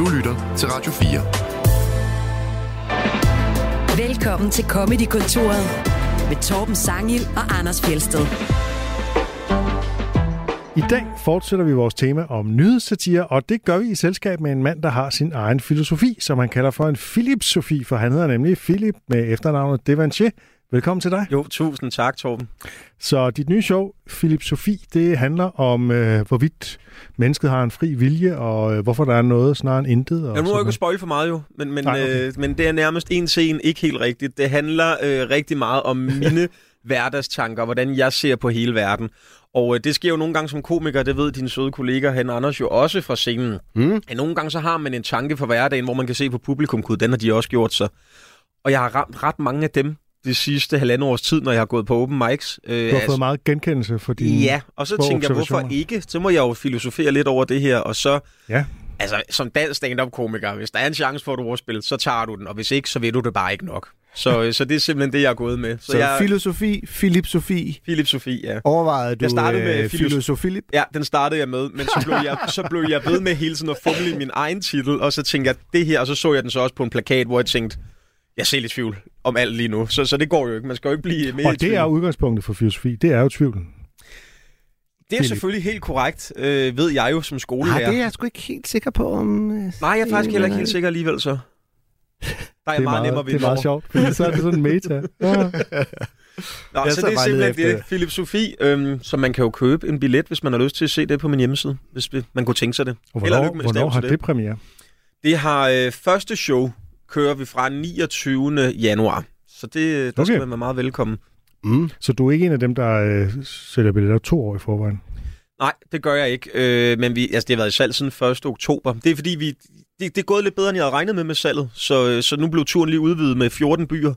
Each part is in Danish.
Du lytter til Radio 4. Velkommen til Comedy-kontoret med Torben Sangil og Anders Fjelsted. I dag fortsætter vi vores tema om nyhedssatire, og det gør vi i selskab med en mand, der har sin egen filosofi, som han kalder for en Philip-Sofi, for han hedder nemlig Philip med efternavnet Devanché. Velkommen til dig. Jo, tusind tak, Torben. Så dit nye show, Philip Sofi, det handler om, øh, hvorvidt mennesket har en fri vilje, og øh, hvorfor der er noget snarere end intet. Og Jeg må sådan ikke spoil for meget jo, men, men, Nej, okay. øh, men det er nærmest en scene ikke helt rigtigt. Det handler øh, rigtig meget om mine hverdagstanker, hvordan jeg ser på hele verden. Og øh, det sker jo nogle gange som komiker, det ved din søde kollega Hen Anders jo også fra scenen. Mm. At nogle gange så har man en tanke for hverdagen, hvor man kan se på publikum, gud, den har de også gjort sig. Og jeg har ramt ret mange af dem det sidste halvandet års tid, når jeg har gået på open mics. Øh, Du har fået meget genkendelse for dine Ja, og så tænker jeg, hvorfor ikke? Så må jeg jo filosofere lidt over det her, og så... Ja. Altså, som dansk stand-up-komiker, hvis der er en chance for et ordspil, så tager du den, og hvis ikke, så ved du det bare ikke nok. Så, øh, så det er simpelthen det, jeg er gået med. Så, så jeg, filosofi, Philip Sofi. Philip Sofie, ja. Overvejede du Jeg startede med øh, filosofi. filosofilip? Ja, den startede jeg med, men så blev jeg, så blev jeg ved med hele tiden at fumle i min egen titel, og så tænkte jeg, det her, og så så jeg den så også på en plakat, hvor jeg tænkte, jeg ser lidt tvivl om alt lige nu, så, så det går jo ikke. Man skal jo ikke blive mere i Og det tvivl. er udgangspunktet for filosofi, det er jo tvivlen. det er selvfølgelig helt korrekt, øh, ved jeg jo som skolelærer. Nej, det er jeg sgu ikke helt sikker på, om... Øh, Nej, jeg er faktisk heller ikke helt sikker alligevel, så. Der er det er meget, nemmere det er ved meget sjovt, fordi så er det sådan en meta. Ja. Nå, Jeg så det er simpelthen efter- det, Philip Sofie, øhm, så man kan jo købe en billet, hvis man har lyst til at se det på min hjemmeside, hvis man kunne tænke sig det. Og hvornår, lykke med hvornår har det. det premiere? Det har øh, første show, kører vi fra 29. januar. Så det, der okay. Skal man være meget velkommen. Mm. Så du er ikke en af dem, der øh, sælger billetter to år i forvejen? Nej, det gør jeg ikke. Øh, men vi, altså, det har været i salg siden 1. oktober. Det er fordi, vi, det, det er gået lidt bedre, end jeg havde regnet med med salget. Så, øh, så nu blev turen lige udvidet med 14 byer.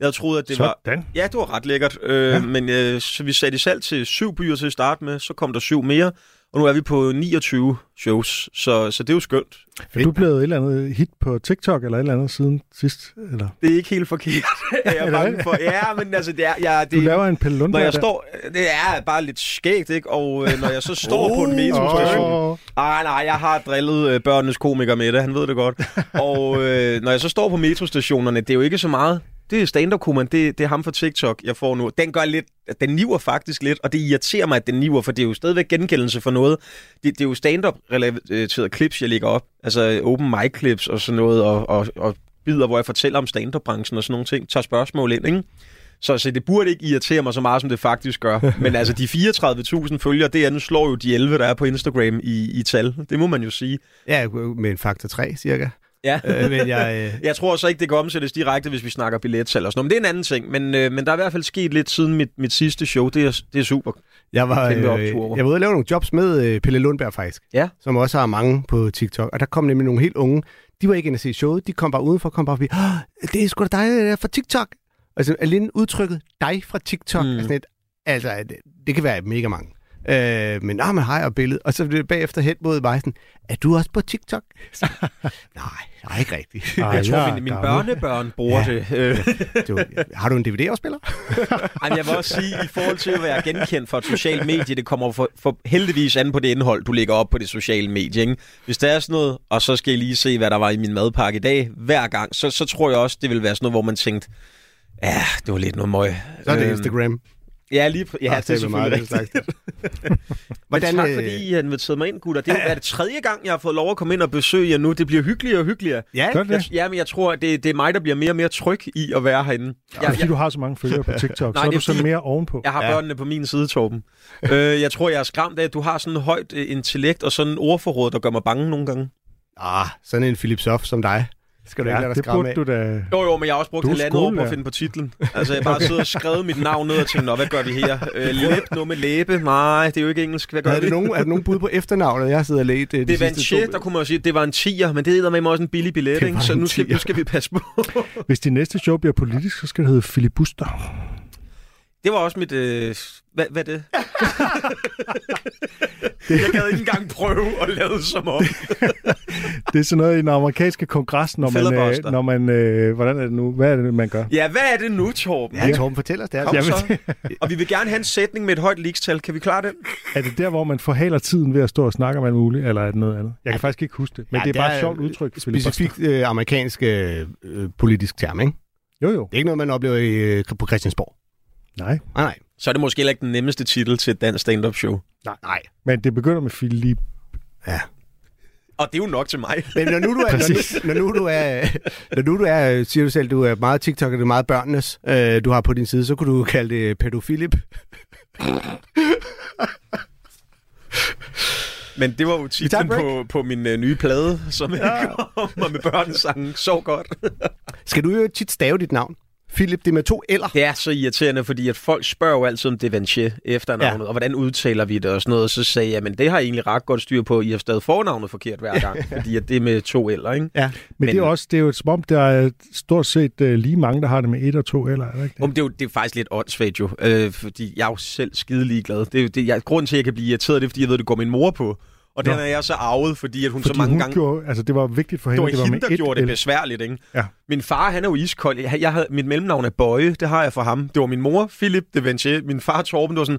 Jeg troet, at det var... Sådan. Ja, det var ret lækkert. Øh. Ja. Men øh, så vi satte i salg til syv byer til at starte med. Så kom der syv mere. Og nu er vi på 29 shows. Så, så det er jo skønt. Er du blevet et eller andet hit på TikTok eller et eller andet siden sidst? Eller? Det er ikke helt forkert. jeg er bange for. Ja, men altså, det er... Du det, laver en Pelle når jeg der. står... Det er bare lidt skægt, ikke? Og øh, når jeg så står på en metrostation... Åh. Ej, nej, jeg har drillet øh, børnenes komiker med det, han ved det godt. Og øh, når jeg så står på metrostationerne, det er jo ikke så meget. Det er stand up det, det er ham fra TikTok, jeg får nu. Den gør lidt, den niver faktisk lidt, og det irriterer mig, at den niver, for det er jo stadigvæk genkendelse for noget. Det, det er jo stand-up relaterede clips, jeg lægger op. Altså open mic clips og sådan noget, og, og, og bidder, hvor jeg fortæller om stand-up-branchen og sådan nogle ting. Tager spørgsmål ind, ikke? Så, så det burde ikke irritere mig så meget, som det faktisk gør. Men altså, de 34.000 følgere, det andet slår jo de 11, der er på Instagram i, i tal. Det må man jo sige. Ja, med en faktor 3, cirka. Ja. øh, men jeg, øh, Jeg tror så ikke, det kan omsættes direkte, hvis vi snakker billetsalg og sådan noget. Men det er en anden ting. Men, øh, men der er i hvert fald sket lidt siden mit, mit sidste show. Det er, det er super. jeg var, øh, jeg var ude og lave nogle jobs med øh, Pelle Lundberg, faktisk. Ja. Som også har mange på TikTok. Og der kom nemlig nogle helt unge. De var ikke inde at se showet. De kom bare udenfor, kom bare forbi. "Åh, Det er sgu da dig der er fra TikTok. Altså, alene udtrykket dig fra TikTok. Mm. Sådan et, altså, det, det kan være mega mange. Øh, men nej, man har jeg billedet. Og så blev det bagefter hen mod mig sådan, er du også på TikTok? Så, nej, nej, ikke rigtigt. Ej, Jeg tror, er mine, mine børnebørn bruger Ja. det. Øh, Du, har du en DVD-afspiller? Ej, men jeg vil også sige, i forhold til at være genkendt for et socialt medie, det kommer for, for heldigvis an på det indhold, du lægger op på det sociale medie. Ikke? Hvis der er sådan noget, og så skal jeg lige se, hvad der var i min madpakke i dag, hver gang, så, så tror jeg også, det vil være sådan noget, hvor man tænkte, ja, det var lidt noget møg. Så er det Øhm, Instagram. Ja, lige pr- ja, Ah, det er det er meget selvfølgelig den rigtigt. Hvordan, Men tak, øh, fordi I har inviteret mig ind, gutter. Det er, er det tredje gang, jeg har fået lov at komme ind og besøge jer nu. Det bliver hyggeligere og hyggeligere. Ja, Gør det? Jeg, ja, men jeg tror, at det, det er mig, der bliver mere og mere tryg i at være herinde. Ja, Jeg, fordi jeg, du har så mange følgere på TikTok, Nej, så er det du er så fordi- mere ovenpå. jeg har Ja. børnene på min side, Torben. øh, jeg tror, jeg er skræmt af, at du har sådan en højt øh, intellekt og sådan en ordforråd, der gør mig bange nogle gange. Ah, sådan en Philip Soft som dig. Skal du ikke Ja, lade dig det skræmme burde af? du da... Jo, jo, men jeg har også brugt halvandet år på at finde på titlen. Altså, jeg bare siddet og skrevet mit navn ned og tænkt, nå, hvad gør vi her? Øh, læb, noget med læbe? Nej, det er jo ikke engelsk. Hvad gør Er vi? det nogen, er der nogen bud på efternavnet? Jeg sidder og lægt øh, de Det var en shit, der kunne man jo sige, det var en 10'er, men det er med også en billig billet, Det ikke? så nu skal, 10'er. nu skal vi passe på. Hvis din næste show bliver politisk, så skal det hedde filibuster. Det var også mit... Øh, hvad, hvad er det? jeg gad ikke engang prøve at lave det som om. Det er sådan noget i den amerikanske kongres, når man... Øh, når man øh, hvordan er det nu? Hvad er det, man gør? Ja, hvad er det nu, Torben? Ja, Torben, fortæl os det. Kom så. Og vi vil gerne have en sætning med et højt ligestal. Kan vi klare den? Er det der, hvor man forhaler tiden ved at stå og snakke om alt muligt, eller er det noget andet? Jeg kan faktisk ikke huske det, men Ja, det er bare det et sjovt udtryk. Specifikt øh, amerikansk øh, øh, politisk term, ikke? Jo, jo. Det er ikke noget, man oplever i, øh, på Christiansborg. Nej. Nej, nej. Så er det måske heller ikke den nemmeste titel til et dansk stand-up show. Nej, nej. Men det begynder med Philip. Ja. Og det er jo nok til mig. Men når nu du er, når, nu- når nu du er, når nu du er, siger du selv, du er meget TikTok, og det er meget børnenes, øh, du har på din side, så kunne du kalde det pædofilip. Men det var jo titlen på, på min øh, nye plade, som jeg kommer med børnesangen. Så godt. Skal du jo tit stave dit navn? Philip, det er med to eller. Det er så irriterende, fordi at folk spørger jo altid om Devanché efternavnet, ja. og hvordan udtaler vi det og sådan noget. Og så sagde jeg, men det har jeg egentlig ret godt styr på. I har stadig fornavnet forkert hver gang, fordi at det er med to eller, ikke? Ja. Men, Men- det er også, det er jo som om, der er stort set uh, lige mange, der har det med et og to, eller er det ikke det? Um, det, er jo, det er faktisk lidt åndssvagt jo, øh, fordi jeg er jo selv skide ligeglad. Det er jo det, jeg, grunden til, at jeg kan blive irriteret, det er, fordi jeg ved, det går min mor på. Og den Nå. er jeg så arvet, fordi at hun Fordi så mange hun gange... gjorde, altså det var vigtigt for Det hende, var at det var hende, der gjorde det besværligt, ikke? Ja. Min far, han er jo iskold. Jeg, jeg havde, mit mellemnavn er Bøje, det har jeg for ham. Det var min mor, Philip de Vinci. Min far, Torben, det var sådan,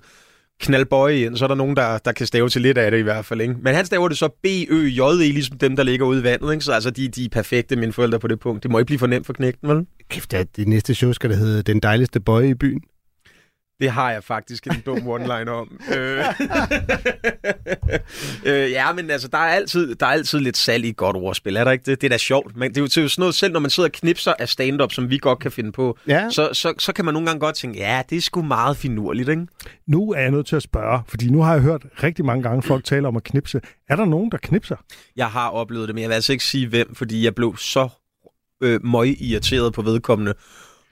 knald Bøje ind. Så er der nogen, der, der kan stave til lidt af det i hvert fald, ikke? Men han staver det så B-Ø-J-E, ligesom dem, der ligger ude i vandet, ikke? Så altså, de, de er perfekte, mine forældre, på det punkt. Det må ikke blive for nemt for knægten, vel? Kæft, det, det næste show skal det hedde Den dejligste bøje i byen. Det har jeg faktisk en dum one-line om. øh. øh, ja, men altså, der er, altid, der er altid lidt salg i et godt ordspil, er der ikke det? Det er da sjovt. Men det er jo, det er jo sådan noget, selv når man sidder og knipser af stand-up, som vi godt kan finde på, Ja. så, så, så kan man nogle gange godt tænke, ja, det er sgu meget finurligt, ikke? Nu er jeg nødt til at spørge, fordi nu har jeg hørt rigtig mange gange folk tale om at knipse. Er der nogen, der knipser? Jeg har oplevet det, men jeg vil altså ikke sige hvem, fordi jeg blev så øh, møg irriteret på vedkommende.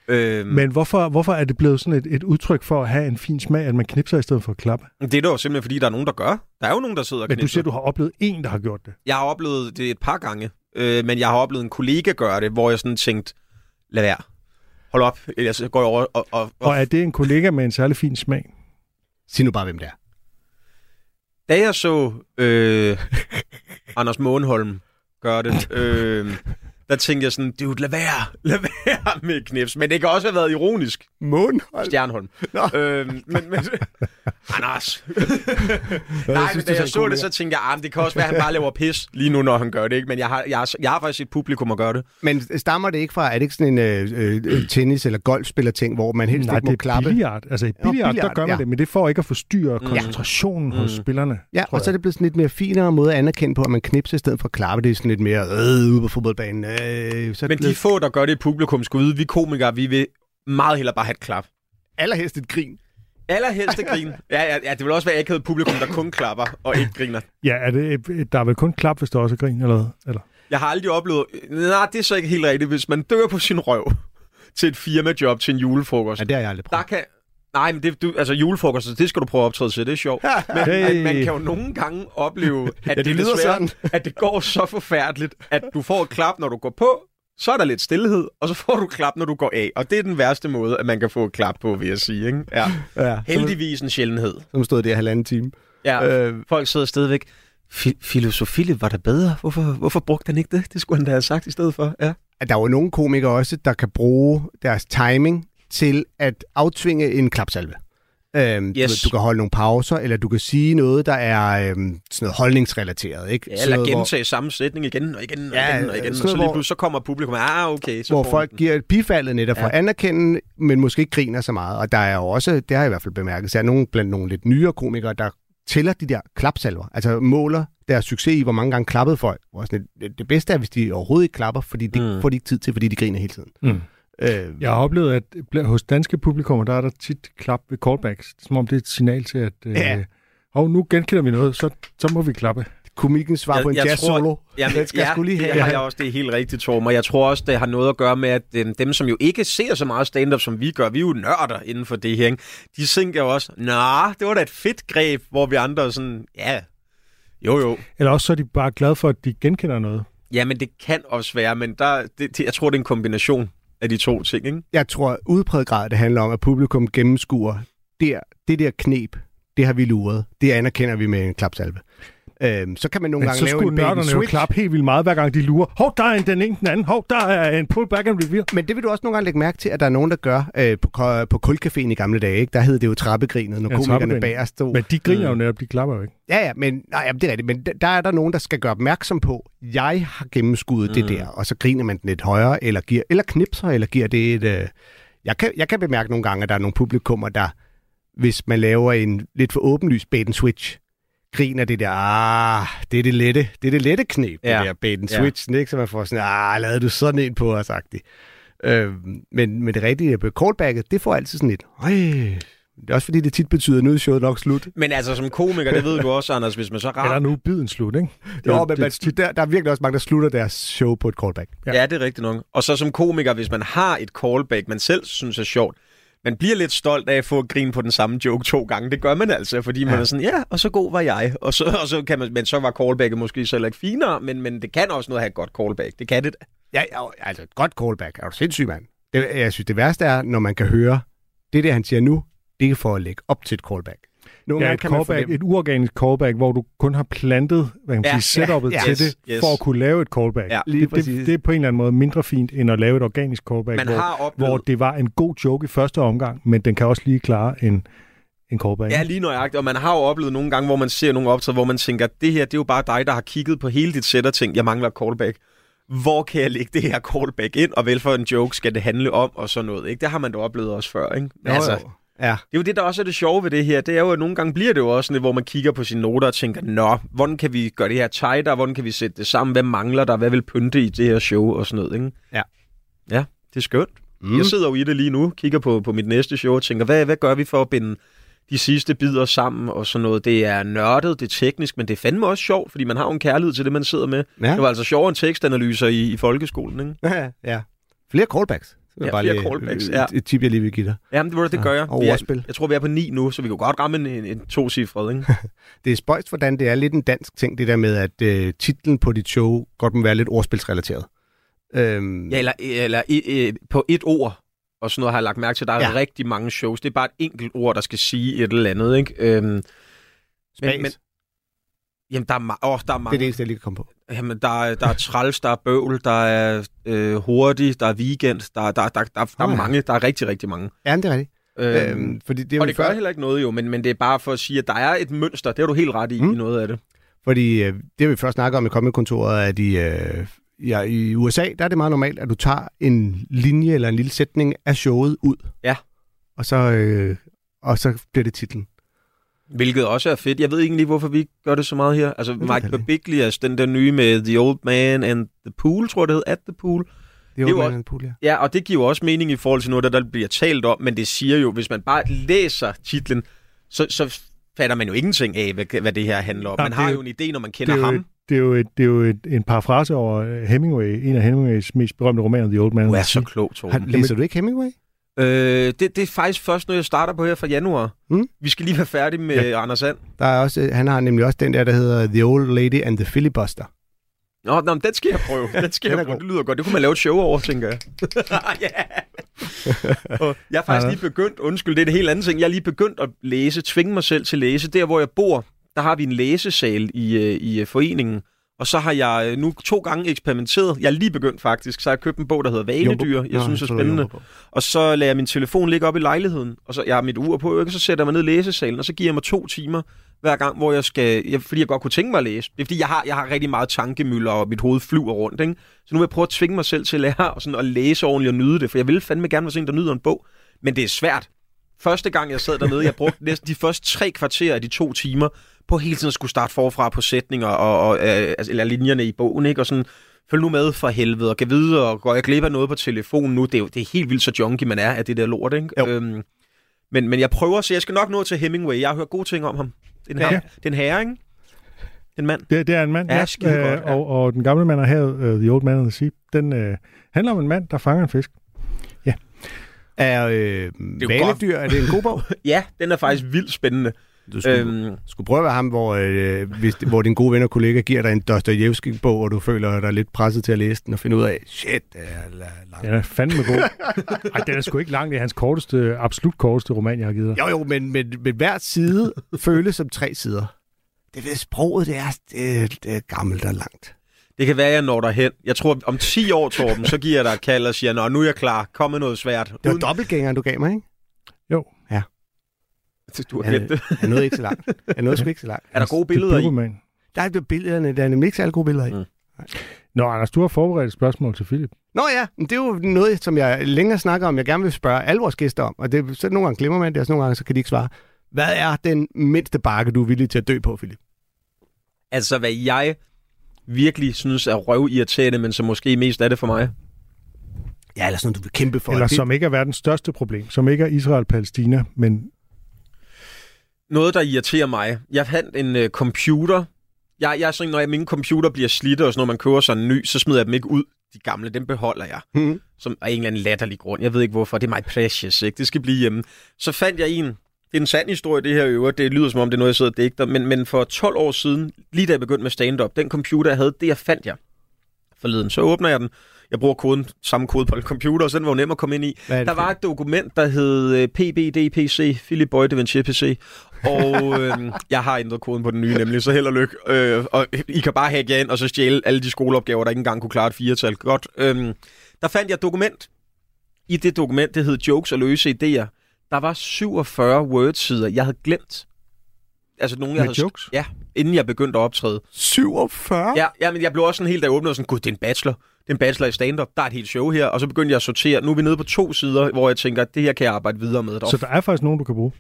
Øh, Men hvorfor, hvorfor er det blevet sådan et, et udtryk for at have en fin smag, at man knipser i stedet for at klappe? det er da jo simpelthen, fordi der er nogen, der gør. Der er jo nogen, der sidder og Men du knipser. siger, du har oplevet en, der har gjort det. Jeg har oplevet det et par gange, øh, men jeg har oplevet en kollega gøre det, hvor jeg sådan tænkte, lad være. Hold op, ellers går jeg over og... og, og Og er det en kollega med en særlig fin smag? Sig nu bare, hvem det er. da jeg så øh, Anders Månholm gøre det, øh, der tænkte jeg sådan, dude, lad være, lad være med knips. Men det kan også have været ironisk. Månhold. Stjernholm. Nå. Øh, men, men, Anders. synes, Nej, men du da jeg så det, så tænkte jeg, ah, men det kan også være, at han bare laver pis lige nu, når han gør det. Ikke? Men jeg har, jeg, har, jeg har faktisk et publikum at gøre det. Men stammer det ikke fra, er det ikke sådan en øh, øh, tennis- eller golfspiller-ting, hvor man helst Nej, ikke må det er klappe? billiard. Altså i billiard, billiard, der gør man ja. det, men det får ikke at forstyrre koncentrationen hos spillerne. Ja, og så er det blevet sådan lidt mere finere måde at anerkende på, at man knipser i stedet for at klappe. Det er sådan lidt mere øh, ude på fodboldbanen. Øh, så er det Men de få, der gør det i publikum, skal vide, vi komikere, vi vil meget hellere bare have et klap. allerhelst et grin. Allerhelst et grin. Ja, ja, ja, det vil også være akavet publikum, der kun klapper og ikke griner. Ja, er det, der er vel kun klap, hvis der også er grin, eller hvad? Eller? Jeg har aldrig oplevet... Nej, det er så ikke helt rigtigt. Hvis man dør på sin røv til et firmajob til en julefrokost, Ja, det har jeg aldrig der prøvet. kan... Nej, men det, du, altså julefrokost, det skal du prøve at optræde til, det er sjovt. Men Hey. man kan jo nogle gange opleve, at, det det, lyder sådan. at det går så forfærdeligt, at du får et klap, når du går på, så er der lidt stillhed, og så får du et klap, når du går af. Og det er den værste måde, at man kan få et klap på, vil jeg sige. Ikke? Ja. Ja, Heldigvis en sjældenhed. Som stod der halvanden time. Ja, Øh. folk sidder stadigvæk. Fi- filosofi var der bedre. Hvorfor, hvorfor brugte han ikke det? Det skulle han da have sagt i stedet for. Ja. At der er jo nogle komikere også, der kan bruge deres timing til at aftvinge en klapsalve. Øhm, Yes. du, du kan holde nogle pauser, eller du kan sige noget, der er øhm, sådan noget holdningsrelateret. Ikke? Ja, Sådan eller noget, hvor- gentage samme sætning igen og igen og Ja, igen og igen. Og så noget, lige hvor- pludselig så kommer publikum, ah, okay. Så hvor folk den. giver et bifaldet netop for Ja. anerkende, men måske ikke griner så meget. Og der er jo også, det har jeg i hvert fald bemærket, så er nogle blandt nogle lidt nyere komikere, der tæller de der klapsalver. Altså måler deres succes i, hvor mange gange klappede folk. Det bedste er, hvis de overhovedet ikke klapper, fordi det Mm. får de ikke tid til, fordi de griner hele tiden. Mm. Øh, Jeg har oplevet, at hos danske publikummer, der er der tit klap ved callbacks, som om det er et signal til, at øh, Ja. hov, nu genkender vi noget, så, så må vi klappe. Komikkens svar Jeg- på en jeg jazz tror- solo. Jamen, Den skal ja, jeg sgu lige have. det har jeg også, det er helt rigtigt, Torben. Og jeg tror også, det har noget at gøre med, at øh, dem, som jo ikke ser så meget stand-up, som vi gør, vi er jo nørder inden for det her, ikke? de tænker jo også, nå, det var da et fedt greb, hvor vi andre er sådan, ja, jo jo. Eller også så er de bare glade for, at de genkender noget. Ja, men det kan også være, men der, det, det, jeg tror, det er en kombination af de to ting, ikke? Jeg tror udpræget grad, det handler om, at publikum gennemskuer der, det der knep, det har vi luret. Det anerkender vi med en klapsalve. Øhm, så kan man nogle Men gange så lave en bait and nørderne jo switch. klappe helt vildt meget, hver gang de lurer. Hov, der er en den ene den anden. Hov, der er en pullback and reveal. Men det vil du også nogle gange lægge mærke til, at der er nogen, der gør øh, på, på Kulcaféen i gamle dage. Ikke? Der hed det jo trappegrinet, når Ja, komikerne trappegrinet. bag stod. Men de griner jo netop, de klapper jo ikke. Ja, ja, men, nej, det er rigtigt. Men der er der nogen, der skal gøre opmærksom på, jeg har gennemskuddet mm. det der, og så griner man den lidt højere, eller, giver, eller knipser, eller giver det et... Øh... Jeg, kan, jeg kan bemærke nogle gange, at der er nogle publikummer, der, hvis man laver en lidt for åbenlyst bait and switch, griner det der, ah, det er det lette, det er det lette knep, ja. Ja. det der bait and Ja. switch, ikke? så man får sådan, ah, lavede du sådan en på os, agtigt. Øh, men med det rigtige callbacket, det får altid sådan et, øj, det er også fordi, det tit betyder, at nu er showet nok slut. Men altså som komiker, det ved du også, Anders, hvis man så Eller rammer... nu er biden slut, ikke? Det, Jo, men det, man, der, der er virkelig også mange, der slutter deres show på et callback. Ja. Ja. ja, det er rigtigt nok. Og så som komiker, hvis man har et callback, man selv synes er sjovt, man bliver lidt stolt af at få grin på den samme joke to gange. Det gør man altså, fordi man Ja. er sådan, ja, og så god var jeg. Og så, og så kan man, men så var callbacket måske så ikke finere, men, men det kan også noget at have et godt callback. Det kan det da. Ja, ja, altså et godt callback. Er du sindssyg, mand? Det, jeg synes, det værste er, når man kan høre, det der, han siger nu, det er for at lægge op til et callback. Nogle ja, gange et, kan man callback, et uorganisk callback, hvor du kun har plantet hvad kan man Ja, sige, setup'et ja, til yes, det, yes. for at kunne lave et callback. Ja, lige det, det, det, er på en eller anden måde mindre fint, end at lave et organisk callback, Man hvor, har oplevet... hvor det var en god joke i første omgang, men den kan også lige klare en, en callback. Ja, lige nøjagtigt. Og man har jo oplevet nogle gange, hvor man ser nogle optræder, hvor man tænker, det her, det er jo bare dig, der har kigget på hele dit sæt og tænkt, jeg mangler et callback. Hvor kan jeg lægge det her callback ind, og vel for en joke skal det handle om, og sådan noget. Ikke? Det har man da oplevet også før. Ikke? Jo, altså, jo. Ja, Det er jo det, der også er det sjove ved det her. Det er jo, at nogle gange bliver det jo også sådan, hvor man kigger på sine noter og tænker, nå, hvordan kan vi gøre det her tightere? Hvordan kan vi sætte det sammen? Hvad mangler der? Hvad vil pynte i det her show? Og sådan noget, ikke? Ja. Ja, det er skønt. Mm. Jeg sidder jo i det lige nu, kigger på, på mit næste show og tænker, hvad, hvad gør vi for at binde de sidste bidder sammen og sådan noget. Det er nørdet, det er teknisk, men det er fandme også sjovt, fordi man har jo en kærlighed til det, man sidder med. Ja. Det var altså sjovere end tekstanalyser i, i folkeskolen, ikke? ja, ja. Flere callbacks. Det Ja, bare lige callbacks, et, ja. et tip, jeg lige vil give dig. Jamen, det, det, gør jeg. og Vi er, ordspil. jeg tror, vi er på ni nu, så vi kan godt ramme en, en, en to-cifret, ikke? Det er spøjst, hvordan det er lidt en dansk ting, det der med, at øh, titlen på dit show godt må være lidt ordspilsrelateret. Øhm, Ja, eller, eller øh, på et ord, og sådan noget har jeg lagt mærke til. Der er Ja. rigtig mange shows. Det er bare et enkelt ord, der skal sige et eller andet, ikke? Øhm, spas. men, men, jamen, der er, ma- åh, der er det mange. er det eneste, jeg lige kan komme på. Jamen, der, er, der er træls, der er bøvl, der er øh, hurtig, der er weekend, der, der, der, der, der, der Åh, er mange. Der er rigtig, rigtig mange. Ja, det er rigtigt. Øhm, Øhm, fordi det er og det gør før- heller ikke noget jo, men, men det er bare for at sige, at der er et mønster. Det har du helt ret i, Mm. i noget af det. Fordi øh, det vi først snakker om i kommekontoret, at i, øh, ja, i USA, der er det meget normalt, at du tager en linje eller en lille sætning af showet ud. Ja. Og så, øh, og så bliver det titlen. Hvilket også er fedt. Jeg ved ikke lige, hvorfor vi gør det så meget her. Altså, Mike. Birbiglia, den der nye med The Old Man and the Pool, tror jeg det hed, At the Pool. Det Det er jo jo også... en pool, ja. Ja, og det giver jo også mening i forhold til noget, der, der bliver talt om, men det siger jo, hvis man bare læser titlen, så, så fatter man jo ingenting af, hvad, hvad det her handler om. Man det har jo- en idé, når man det kender er jo, ham. et, det er jo, et, det er jo et, en parafrase over Hemingway, en af Hemingways mest berømte romaner, The Old Man. Du and er the så klog, Har, Torben. læser du ikke Hemingway? Øh, det, det er faktisk først noget, jeg starter på her fra januar. Mm. Vi skal lige være færdige med ja. Anders Sand. Der er også, han har nemlig også den der, der hedder The Old Lady and the Filibuster. Nå, nå men den skal jeg prøve. Den skal Den jeg prøve. god. Det lyder godt. Det kunne man lave et show over, tænker jeg. ja. Og jeg er faktisk lige begyndt, undskyld, det er det helt andet ting. Jeg er lige begyndt at læse, tvinge mig selv til at læse. Der, hvor jeg bor, der har vi en læsesal i, øh, i øh, foreningen. Og så har jeg øh, nu to gange eksperimenteret. Jeg er lige begyndt faktisk. Så har jeg købt en bog, der hedder Vanedyr. Jeg Nå, synes er så du spændende. Og så lader jeg min telefon ligge op i lejligheden, og så jeg har mit ur på, ikke? så sætter jeg mig ned i læsesalen, og så giver jeg mig to timer hver gang, hvor jeg skal, jeg, fordi jeg godt kunne tænke mig at læse. Det er fordi, jeg har, jeg har rigtig meget tankemøller, og mit hoved flyver rundt. Ikke? Så nu vil jeg prøve at tvinge mig selv til at lære og sådan, at læse ordentligt og nyde det, for jeg vil fandme gerne være sådan en, der nyder en bog. Men det er svært. Første gang, jeg sad dernede, jeg brugte næsten de første tre kvarter af de to timer på hele tiden at skulle starte forfra på sætninger og, og øh, altså, eller linjerne i bogen, ikke? Og sådan, følg nu med for helvede, og kan vide, og går jeg glip af noget på telefonen nu? Det er jo det er helt vildt så junkie man er af det der lort, ikke? Jo. Øhm, men, men jeg prøver, så jeg skal nok nå til Hemingway. Jeg har hørt gode ting om ham. Det er en, Ja. ja. det er en herre, ikke? En mand. Det, det er en mand, Ja, skide godt, ja. og, og den gamle mand havet, uh, The Old Man and the Sea, den uh, handler om en mand, der fanger en fisk. Er øh, jo Vanedyr, er det en god bog? Ja, den er faktisk vildt spændende. Du skulle, øhm, skulle prøve at være ham, hvor, øh, hvis, hvor din gode ven og kollega giver dig en Dostojevski-bog, og du føler dig lidt presset til at læse den og finde ud af, shit, det er langt. Den er fandme god. Ej, den er sgu ikke lang. Det er hans korteste, absolut korteste roman, jeg har givet dig. Jo, jo, men, men, men hver side føles som tre sider. Det ved sproget, det er, det, det er gammelt og langt. Det kan være, jeg når derhen. Jeg tror, om 10 år, Torben, så giver jeg dig et kald og siger, Nå, nu er jeg klar. Kom med noget svært. Det var dobbeltgængeren, du gav mig, ikke? Jo. Ja. Du har glemt det. Jeg nåede ikke så langt. Jeg nåede sgu ikke så langt. Er der gode billeder i? Roman. Der er billederne, der er nemlig ikke særlig gode billeder i. Mm. Nå, Anders, du har forberedt et spørgsmål til Philip. Nå ja, men det er jo noget, som jeg længere snakker om, jeg gerne vil spørge alle vores gæster om. Og det, så nogle gange glemmer man det, og så nogle gange så kan de ikke svare. Hvad er den mindste bakke, du er villig til at dø på, Philip? Altså, hvad jeg virkelig synes er røvirriterende, men som måske mest er det for mig. Ja, eller sådan du vil kæmpe for. Eller det... som ikke er verdens største problem. Som ikke er Israel-Palæstina, men... Noget, der irriterer mig. Jeg fandt en uh, computer. Jeg, jeg er sådan, når jeg, min computer bliver slidt, og sådan, når man køber sådan en ny, så smider jeg dem ikke ud. De gamle, dem beholder jeg. Mm. Som er en eller anden latterlig grund. Jeg ved ikke hvorfor. Det er my precious, ikke? Det skal blive hjemme. Så fandt jeg en, det er en sand historie, det her øver. Det lyder som om, det er noget, jeg sidder og digter. Men, men for 12 år siden, lige da jeg begyndte med stand-up, den computer, jeg havde, det jeg fandt jeg forleden. Så åbner jeg den. Jeg bruger koden, samme kode på en computer, så den var jo nem at komme ind i. Der var et dokument, der hed øh, PBDPC, Philip Boy de PC. Og øh, jeg har ændret koden på den nye nemlig, så held og lykke. Øh, og I kan bare hacke ind og så stjæle alle de skoleopgaver, der ikke engang kunne klare et firetal. Godt. Øh, der fandt jeg et dokument. I det dokument, det hed Jokes og løse idéer der var 47 Word-sider, jeg havde glemt. Altså nogle, jeg Med havde... jokes? Ja, inden jeg begyndte at optræde. 47? Ja, ja, men jeg blev også sådan helt, da jeg åbnede, sådan, gud, det er en bachelor. Det er en bachelor i stand-up. Der er et helt show her. Og så begyndte jeg at sortere. Nu er vi nede på to sider, hvor jeg tænker, det her kan jeg arbejde videre med. Så der er faktisk nogen, du kan bruge?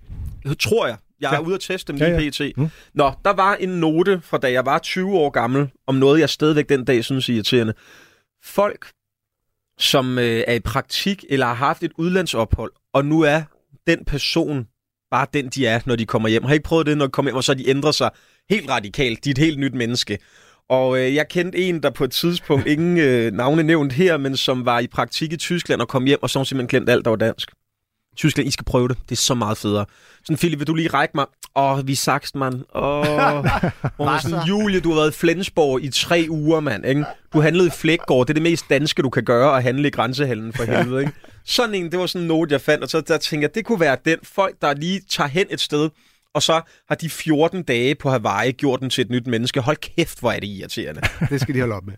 Det tror jeg. Jeg er Ja. ude at teste dem Ja, lige ja. pt. Mm. Nå, der var en note fra da jeg var 20 år gammel, om noget, jeg stadigvæk den dag synes er irriterende. Folk, som øh, er i praktik eller har haft et udlandsophold, og nu er den person bare den, de er, når de kommer hjem. Har ikke prøvet det, når de kommer hjem, og så de ændrer sig helt radikalt. De er et helt nyt menneske. Og øh, jeg kendte en, der på et tidspunkt, ingen øh, navne nævnt her, men som var i praktik i Tyskland og kom hjem, og så simpelthen glemt alt, der var dansk. Tyskland, I skal prøve det. Det er så meget federe. Sådan, Philip, vil du lige række mig? Åh, vi er sakst, mand. Åh. Hun var sådan, Julie, du har været i Flensborg i tre uger, mand. Ikke? Du handlede i Flækgård. Det er det mest danske, du kan gøre, at handle i grænsehandlen for helvede. Ikke? Sådan en, det var sådan en note, jeg fandt, og så der tænkte jeg, det kunne være den. Folk, der lige tager hen et sted, og så har de 14 dage på Hawaii gjort den til et nyt menneske. Hold kæft, hvor er det irriterende. Det skal de holde op med.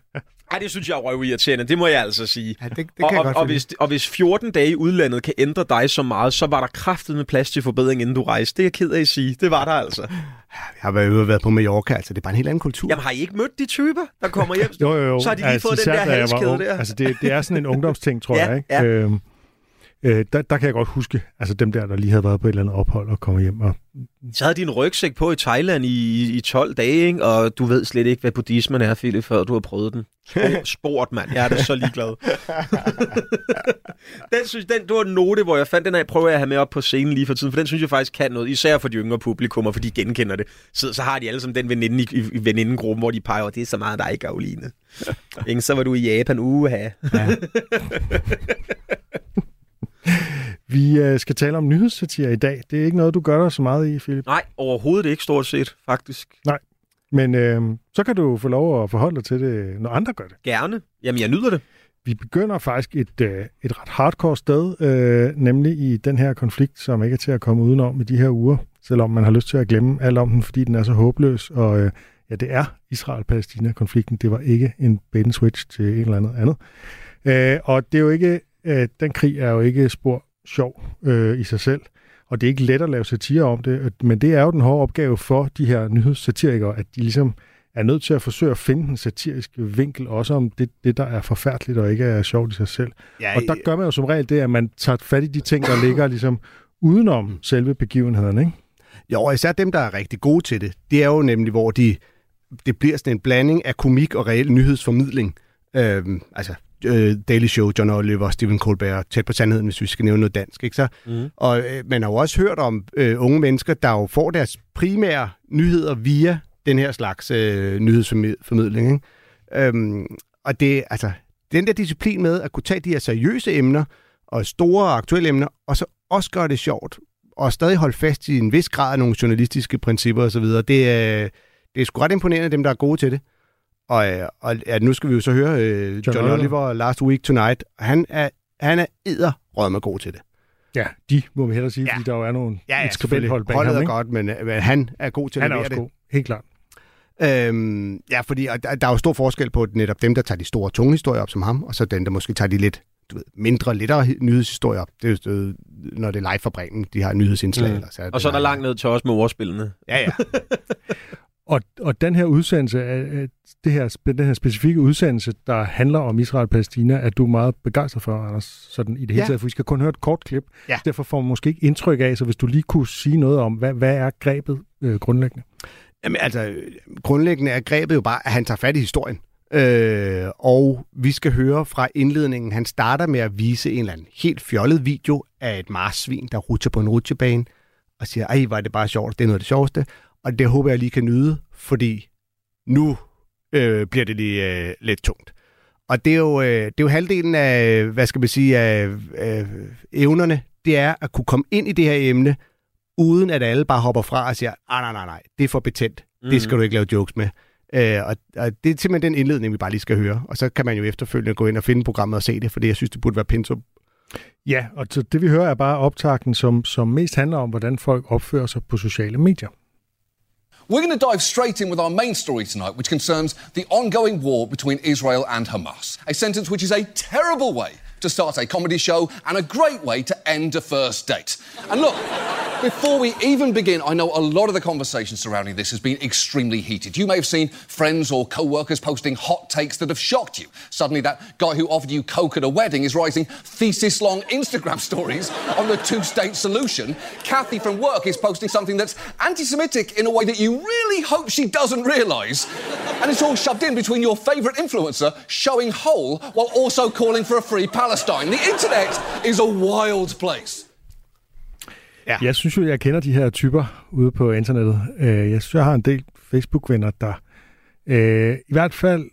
Ej, det synes jeg er røvirriterende. Det må jeg altså sige. Ja, det, det kan og, jeg og, godt og, følge. hvis, og hvis 14 dage i udlandet kan ændre dig så meget, så var der kraftet med plads til forbedring, inden du rejste. Det er jeg ked af at sige. Det var der altså. Jeg har været ude og været på Mallorca, altså det er bare en helt anden kultur. Jamen har I ikke mødt de typer, der kommer hjem? Jo, jo, jo. Så har de lige fået den der halskæde der. Altså, det, det er sådan en ungdomsting, tror Ja, jeg. Ikke? ja. Øhm, øh, der, der kan jeg godt huske, altså dem der, der lige havde været på et eller andet ophold og kommer hjem. Og, Så havde de en rygsæk på i Thailand i, i 12 dage, ikke? og du ved slet ikke, hvad buddhismen er, Philip, før du har prøvet den. Sport, sport mand. Jeg er da så ligeglad. den, synes, den, det var en note, hvor jeg fandt den af, prøver jeg at have med op på scenen lige for tiden, for den synes jeg faktisk kan noget, især for de yngre publikummer, for de genkender det. Så, så har de alle som den veninde i, i, venindegruppen, hvor de peger, over, det er så meget dig, Karoline. Ikke? Så var du i Japan, uha. Ja. Vi øh, skal tale om nyhedssatire i dag. Det er ikke noget, du gør dig så meget i, Philip. Nej, overhovedet ikke stort set, faktisk. Men øh, så kan du få lov at forholde dig til det, når andre gør det. Gerne. Jamen, jeg nyder det. Vi begynder faktisk et, øh, et ret hardcore sted, øh, nemlig i den her konflikt, som ikke er til at komme udenom i de her uger, selvom man har lyst til at glemme alt om den, fordi den er så håbløs. Og øh, ja, det er Israel-Palæstina-konflikten. Det var ikke en bait switch til en eller andet andet. Øh, og det er jo ikke, øh, den krig er jo ikke spor sjov øh, i sig selv. Og det er ikke let at lave satire om det, men det er jo den hårde opgave for de her nyhedssatirikere, at de ligesom er nødt til at forsøge at finde en satirisk vinkel, også om det, det, der er forfærdeligt og ikke er sjovt i sig selv. Ja, Og der gør man jo som regel det, at man tager fat i de ting, der ligger ligesom udenom selve begivenheden, ikke? Jo, og især dem, der er rigtig gode til det, det er jo nemlig, hvor de, det bliver sådan en blanding af komik og reel nyhedsformidling. Øhm, altså, øh, Daily Show, John Oliver, Stephen Colbert, tæt på sandheden, hvis vi skal nævne noget dansk. Ikke så? Mm. Og øh, man har jo også hørt om øh, unge mennesker, der jo får deres primære nyheder via den her slags øh, nyhedsformidling. Ikke? Øhm, og det, altså, den der disciplin med at kunne tage de her seriøse emner og store og aktuelle emner, og så også gøre det sjovt, og stadig holde fast i en vis grad af nogle journalistiske principper osv., det er, det er sgu ret imponerende, dem der er gode til det. Og, øh, og ja, nu skal vi jo så høre øh, John, John Oliver Last Week Tonight. Han er, han er edder med god til det. Ja, de må vi hellere sige, ja. fordi der jo er nogle ja, ja, skribenthold bag Holdet ham. er Ikke? godt, men, men han er god til at Han er levere også det. god, helt klart. Øhm, ja, fordi og der, der er jo stor forskel på netop dem, der tager de store, tunge historier op som ham, og så dem, der måske tager de lidt du ved, mindre, lettere hi- nyhedshistorier op. Det er jo, øh, når det er live fra Bremen, de har nyhedsindslag. Mm. Eller, så Og så er der langt ned til os med ordspillene. Ja, ja. Og, og den her udsendelse, øh, øh, det her, den her specifikke udsendelse, der handler om Israel og Palæstina, er du meget begejstret for, Anders, sådan i det hele Ja. taget, for vi skal kun høre et kort klip. Ja. Derfor får man måske ikke indtryk af, så hvis du lige kunne sige noget om, hvad, hvad er grebet øh, grundlæggende? Jamen altså, grundlæggende er grebet jo bare, at han tager fat i historien. Øh, og vi skal høre fra indledningen. Han starter med at vise en eller anden helt fjollet video af et marsvin, der rutscher på en rutsjebane, og siger, ej, var det bare sjovt, det er noget af det sjoveste. Og det håber jeg lige kan nyde, fordi nu øh, bliver det lige øh, lidt tungt. Og det er, jo, øh, det er jo halvdelen af, hvad skal man sige, af øh, evnerne, det er at kunne komme ind i det her emne, uden at alle bare hopper fra og siger, ah, nej, nej, nej, det er for betændt. Mm. Det skal du ikke lave jokes med. Øh, og, og det er simpelthen den indledning, vi bare lige skal høre. Og så kan man jo efterfølgende gå ind og finde programmet og se det, fordi jeg synes, det burde være pensum. Ja, og så det vi hører er bare optakten, som, som mest handler om, hvordan folk opfører sig på sociale medier. We're going to dive straight in with our main story tonight, which concerns the ongoing war between Israel and Hamas. A sentence which is a terrible way to start a comedy show and a great way to end a first date. And look, before we even begin, I know a lot of the conversation surrounding this has been extremely heated. You may have seen friends or co workers posting hot takes that have shocked you. Suddenly, that guy who offered you Coke at a wedding is writing thesis long Instagram stories on the two state solution. Kathy from work is posting something that's anti Semitic in a way that you really hope she doesn't realise. And it's all shoved in between your favourite influencer showing whole while also calling for a free Palestine. The internet is a wild place. Ja. Jeg synes jo, jeg kender de her typer ude på internettet. Øh, Jeg synes, jeg har en del Facebook-venner, der øh, i hvert fald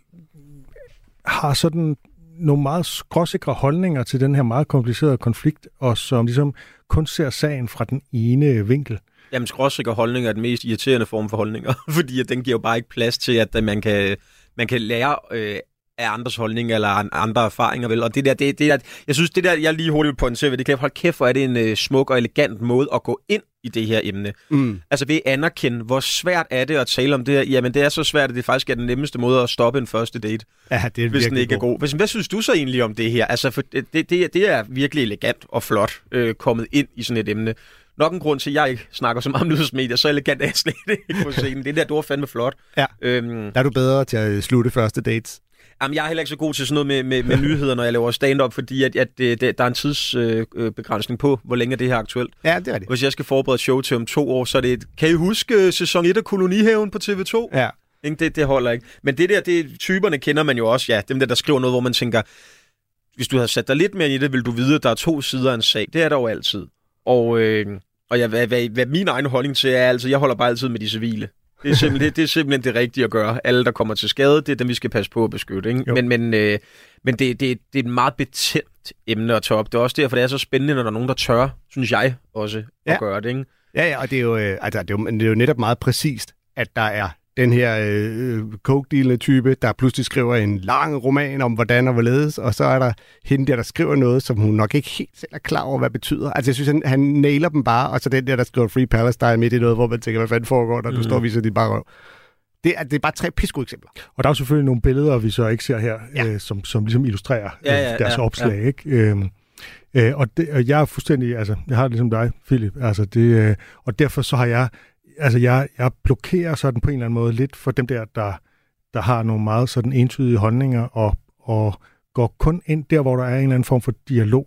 har sådan nogle meget skråsikre holdninger til den her meget komplicerede konflikt, og som ligesom kun ser sagen fra den ene vinkel. Jamen, skråsikker holdninger er den mest irriterende form for holdninger, fordi den giver jo bare ikke plads til, at man kan, man kan lære øh, af andres holdninger eller an- andre erfaringer. Vel? Og det der, det, det der, jeg synes, det der, jeg lige hurtigt vil pointere ved det, kan hold kæft, hvor er det en øh, smuk og elegant måde at gå ind i det her emne. Mm. Altså ved at anerkende, hvor svært er det at tale om det her. Jamen, det er så svært, at det faktisk er den nemmeste måde at stoppe en første date, Ja, det er hvis den ikke er god. Hvis, hvad synes du så egentlig om det her? Altså, for det, det, det, det er virkelig elegant og flot øh, kommet ind i sådan et emne. Nok en grund til, at jeg ikke snakker så meget om nyhedsmedier, så elegant er jeg slet ikke på scenen. Det der, du var fandme flot. Ja. Øhm, Der er du bedre til at slutte første dates. Jamen, jeg er heller ikke så god til sådan noget med, med, med nyheder, når jeg laver stand-up, fordi at, at det, der er en tidsbegrænsning øh, begrænsning på, hvor længe det her er aktuelt. Ja, det er det. Hvis jeg skal forberede show til om to år, så er det et, kan I huske øh, sæson 1 af Kolonihaven på TV2? Ja. Ikke? Det, det holder ikke. Men det der, det, typerne kender man jo også, ja. Dem der, der skriver noget, hvor man tænker, hvis du havde sat dig lidt mere i det, vil du vide, at der er to sider af en sag. Det er der jo altid. Og, øh, og jeg, hvad, hvad, hvad min egen holdning til er, altså, jeg holder bare altid med de civile. Det er, simpelthen, det, er simpelthen det rigtige at gøre. Alle, der kommer til skade, det er dem, vi skal passe på at beskytte. Ikke? Jo. Men, men, øh, men det, det, det er et meget betændt emne at tage op. Det er også derfor, det er så spændende, når der er nogen, der tør, synes jeg også, at Ja. gøre det. Ikke? Ja, ja, og det er jo, øh, altså, det er jo, det er jo netop meget præcist, at der er den her øh, coke type, der pludselig skriver en lang roman om, hvordan og hvorledes, og så er der hende der, der skriver noget, som hun nok ikke helt selv er klar over, hvad det betyder. Altså, jeg synes, han, han nailer dem bare, og så den der, der skriver Free Palestine midt i noget, hvor man tænker, hvad fanden foregår der, du Mhm. står og viser dit bare røv. Det er, det er bare tre pisgode eksempler. Og der er jo selvfølgelig nogle billeder, vi så ikke ser her, Ja. ja. øh, som, som ligesom illustrerer Ja, øh, ja, deres ja, opslag. Ikke? Øhm, øh, og, det, og jeg er fuldstændig, altså, jeg har det ligesom dig, Philip, altså det, øh, og derfor så har jeg, altså jeg, jeg blokerer sådan på en eller anden måde lidt for dem der, der, der har nogle meget sådan entydige holdninger, og, og går kun ind der, hvor der er en eller anden form for dialog.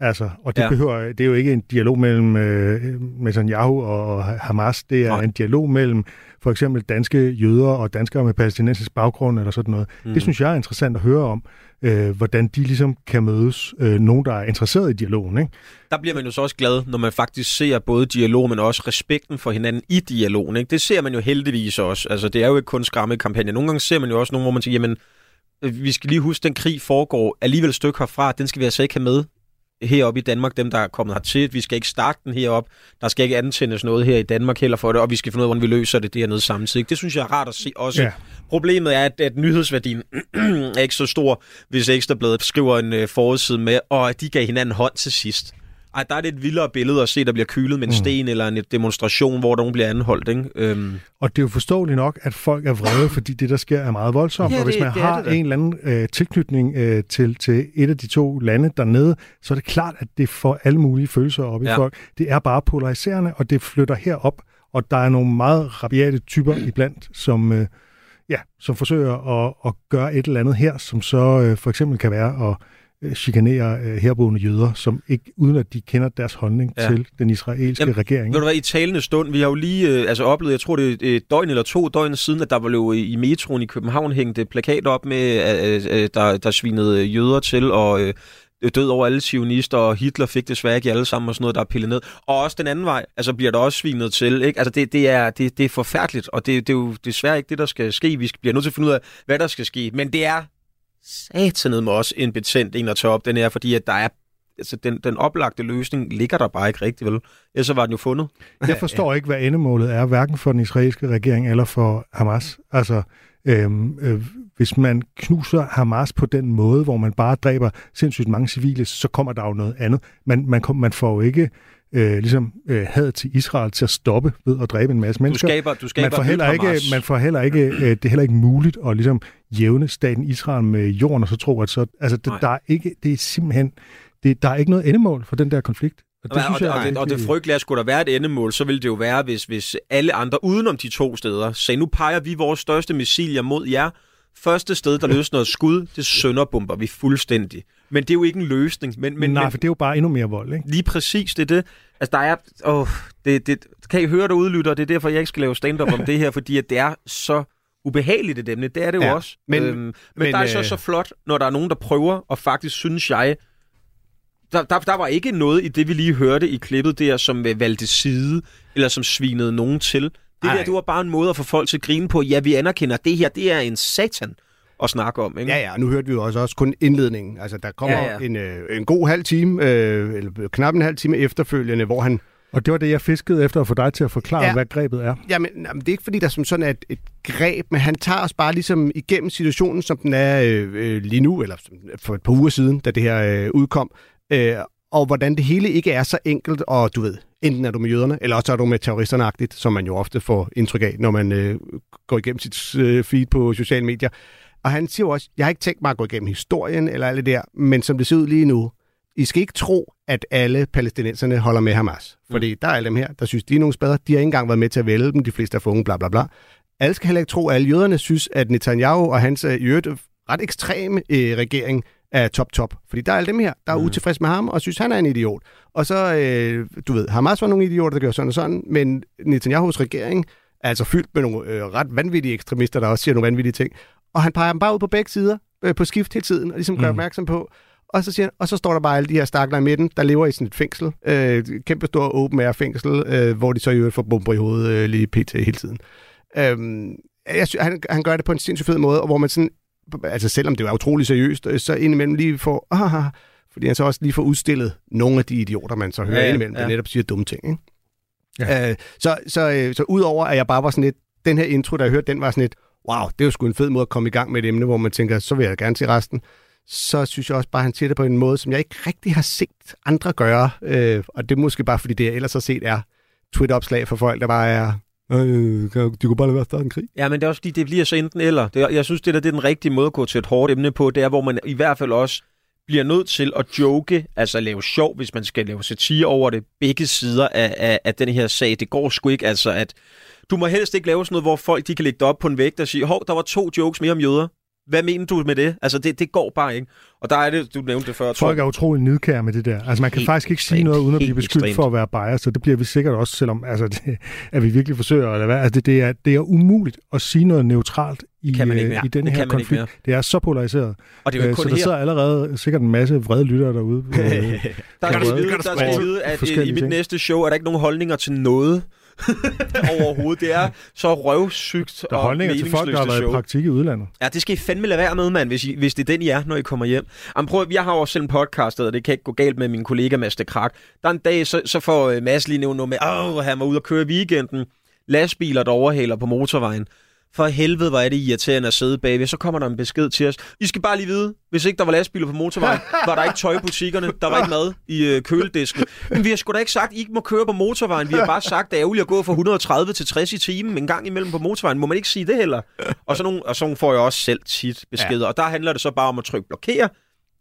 Altså, og det, Ja. behøver, det er jo ikke en dialog mellem øh, Netanyahu og Hamas, det er. Nej. en dialog mellem for eksempel danske jøder og danskere med palæstinensisk baggrund eller sådan noget. Mm. Det synes jeg er interessant at høre om, øh, hvordan de ligesom kan mødes, øh, nogen der er interesseret i dialogen. Ikke? der bliver man jo så også glad, når man faktisk ser både dialog, men også respekten for hinanden i dialogen. Ikke? Det ser man jo heldigvis også. Altså, det er jo ikke kun skræmmekampagne. Nogle gange ser man jo også nogen, hvor man siger, jamen, øh, vi skal lige huske, at den krig foregår alligevel et stykke herfra, den skal vi altså ikke have med heroppe i Danmark, dem der er kommet hertil. Vi skal ikke starte den herop. Der skal ikke antændes noget her i Danmark heller for det, og vi skal finde ud af, hvordan vi løser det dernede samtidig. Det synes jeg er rart at se også. Ja. Problemet er, at, at nyhedsværdien er ikke så stor, hvis Ekstrabladet skriver en uh, forside med, og at de gav hinanden hånd til sidst. Ej, der er det et vildere billede at se, der bliver kylet med en sten eller en demonstration, hvor nogen bliver anholdt. Ikke? Øhm, Og det er jo forståeligt nok, at folk er vrede, fordi det, der sker, er meget voldsomt. Ja, og hvis det- man det har det da. en eller anden øh, tilknytning øh, til, til et af de to lande dernede, så er det klart, at det får alle mulige følelser op i Ja. folk. Det er bare polariserende, og det flytter herop, og der er nogle meget rabiate typer iblandt, som, øh, ja, som forsøger at, at gøre et eller andet her, som så øh, for eksempel kan være at chikanere øh, herboende jøder, som ikke, uden at de kender deres holdning ja. Til den israelske Jamen, regering. Ved du hvad, i talende stund, vi har jo lige øh, altså oplevet, jeg tror det er et døgn eller to døgn siden, at der var jo i metroen i København hængte plakat op med, øh, øh, der, der svinede jøder til, og øh, død over alle sionister, og Hitler fik desværre ikke alle sammen, og sådan noget, der er pillet ned. Og også den anden vej, altså bliver der også svinet til, ikke? Altså det, det, er, det, det er forfærdeligt, og det, det er jo desværre ikke det, der skal ske. Vi skal- bliver nødt til at finde ud af, hvad der skal ske. Men det er satanet med også en betændt en at tage op, den her, fordi at der er altså den, den oplagte løsning ligger der bare ikke rigtigt, vel? Ellers så var den jo fundet. Jeg forstår ikke, hvad endemålet er, hverken for den israelske regering eller for Hamas. Altså, øhm, øh, hvis man knuser Hamas på den måde, hvor man bare dræber sindssygt mange civile, så kommer der jo noget andet. Man, man, man får jo ikke øh, ligesom øh, had til Israel til at stoppe ved at dræbe en masse Du mennesker. skaber, du skaber man får heller ikke, man får heller ikke, øh, det er heller ikke muligt at ligesom jævne staten Israel med jorden, og så tro, at så, altså, det, Nej. der er ikke, det er simpelthen, det, der er ikke noget endemål for den der konflikt. Og Og, og, det, og, det, og det frygtelige er, skulle der være et endemål, så ville det jo være, hvis, hvis alle andre udenom de to steder sagde, nu peger vi vores største missiler mod jer. Første sted, der løsner et skud, det sønderbomber vi fuldstændig. Men det er jo ikke en løsning. Men, men, Nej, men for det er jo bare endnu mere vold, ikke? lige præcis, det er det. Altså, der er... Åh, det, det, kan I høre derude, lytter? Det er derfor, jeg ikke skal lave stand-up om det her, fordi at det er så ubehageligt et emne. Det er det jo Ja, også. men- øhm, men, men, der er så øh, så flot, når der er nogen, der prøver, og faktisk synes jeg, der, der, der var ikke noget i det, vi lige hørte i klippet der, som øh, valgte side, eller som svinede nogen til. Det Ej. der, det var bare en måde at få folk til at grine på. Ja, vi anerkender, at det her, det er en satan at snakke om. Ikke? Ja, ja, og nu hørte vi jo også, også kun indledningen. Altså, der kommer Ja, ja. En, øh, en god halv time, øh, eller knap en halv time efterfølgende, hvor han... Og det var det, jeg fiskede efter at få dig til at forklare, ja. Hvad grebet er. Jamen, jamen, det er ikke fordi, der som sådan er et, et greb, men han tager os bare ligesom igennem situationen, som den er øh, øh, lige nu, eller for et par uger siden, da det her øh, udkom. Øh, og hvordan det hele ikke er så enkelt, og du ved, enten er du med jøderne, eller også er du med terroristerne som man jo ofte får indtryk af, når man øh, går igennem sit øh, feed på sociale medier. Og han siger jo også, jeg har ikke tænkt mig at gå igennem historien eller alt det der, men som det ser ud lige nu, I skal ikke tro, at alle palæstinenserne holder med Hamas. Fordi der er alle dem her, der synes, de er nogle spader. De har ikke engang været med til at vælge dem. De fleste er for unge, bla bla bla. Alle skal heller ikke tro, at alle jøderne synes, at Netanyahu og hans øh, i øvrigt ret ekstreme øh, regering er top top. Fordi der er alle dem her, der er Mm. utilfredse med ham og synes, han er en idiot. Og så, øh, du ved, Hamas var nogle idioter, der gjorde sådan og sådan, men Netanyahus regering er altså fyldt med nogle øh, ret vanvittige ekstremister, der også siger nogle vanvittige ting. Og han peger dem bare ud på begge sider, øh, på skift hele tiden, og ligesom gør Mm. opmærksom på, og så, siger han, og så står der bare alle de her stakler i midten, der lever i sådan et fængsel. Øh, kæmpe stor open air fængsel, øh, hvor de så i øvrigt får bomber i hovedet øh, lige pt. hele tiden. Øhm, jeg synes, han, han gør det på en sindssygt fed måde, og hvor man sådan, altså selvom det var utrolig seriøst, øh, så indimellem lige får, ah, fordi han så også lige får udstillet nogle af de idioter, man så hører Ja, ja, ja, indimellem, der netop siger dumme ting. Ikke? Ja. Øh, så, så, øh, så udover at jeg bare var sådan lidt, den her intro, der jeg hørte, den var sådan lidt, wow, det er jo sgu en fed måde at komme i gang med et emne, hvor man tænker, så vil jeg gerne se resten. Så synes jeg også bare, at han siger det på en måde, som jeg ikke rigtig har set andre gøre. Øh, og det er måske bare, fordi det jeg ellers har set er Twitter-opslag for folk, der bare er, øh, kan- de kunne bare lade være at starte en krig. Ja, men det er også fordi, det bliver så enten eller. Det jeg synes, det der det er den rigtige måde at gå til et hårdt emne på, det er, hvor man i hvert fald også bliver nødt til at joke, altså lave sjov, hvis man skal lave satire over det, begge sider af, af, af den her sag. Det går sgu ikke, altså at du må helst ikke lave sådan noget, hvor folk de kan lægge det op på en vægt og sige, hov, der var to jokes mere om jøder. Hvad mener du med det? Altså, det, det går bare ikke. Og der er det, du nævnte det før. Folk er utrolig nidkære med det der. Altså, man kan Helt faktisk ikke sige noget, uden at blive beskyldt ekstremt. for at være biased, og det bliver vi sikkert også, selvom altså, det, at vi virkelig forsøger, eller hvad. Altså, det, det, er, det er umuligt at sige noget neutralt i, kan man ikke øh, mere. i denne her konflikt. Det er så polariseret. Og det er jo Øh, ikke så kun der her. sidder allerede sikkert en masse vrede lyttere derude. Øh, Der skal vide, der skal vide, at øh, i mit næste show er der ikke nogen holdninger til noget. overhovedet. Det er så røvsygt Der er og holdninger til folk, der har været i praktik i udlandet. Ja, det skal I fandme lade være med, mand, hvis, I, hvis det er den, I er, når I kommer hjem. Jamen, prøv, at- jeg har også selv en podcast, og det kan ikke gå galt med min kollega Mads de Krak. Der er en dag, så, så får øh, Mads lige nævnt noget med, åh, han var ude og køre i weekenden. Lastbiler, der overhaler på motorvejen. For helvede, hvor er det irriterende at sidde bagved. Så kommer der en besked til os. I skal bare lige vide, hvis ikke der var lastbiler på motorvejen, var der ikke tøj i butikkerne, der var ikke mad i øh, køledisken. Men vi har sgu da ikke sagt, at I ikke må køre på motorvejen. Vi har bare sagt, at det er ærgerligt at gå fra 130 til 60 i timen en gang imellem på motorvejen. Må man ikke sige det heller? Og sådan nogle, og sådan nogle får jeg også selv tit beskeder. Ja. Og der handler det så bare om at trykke blokere,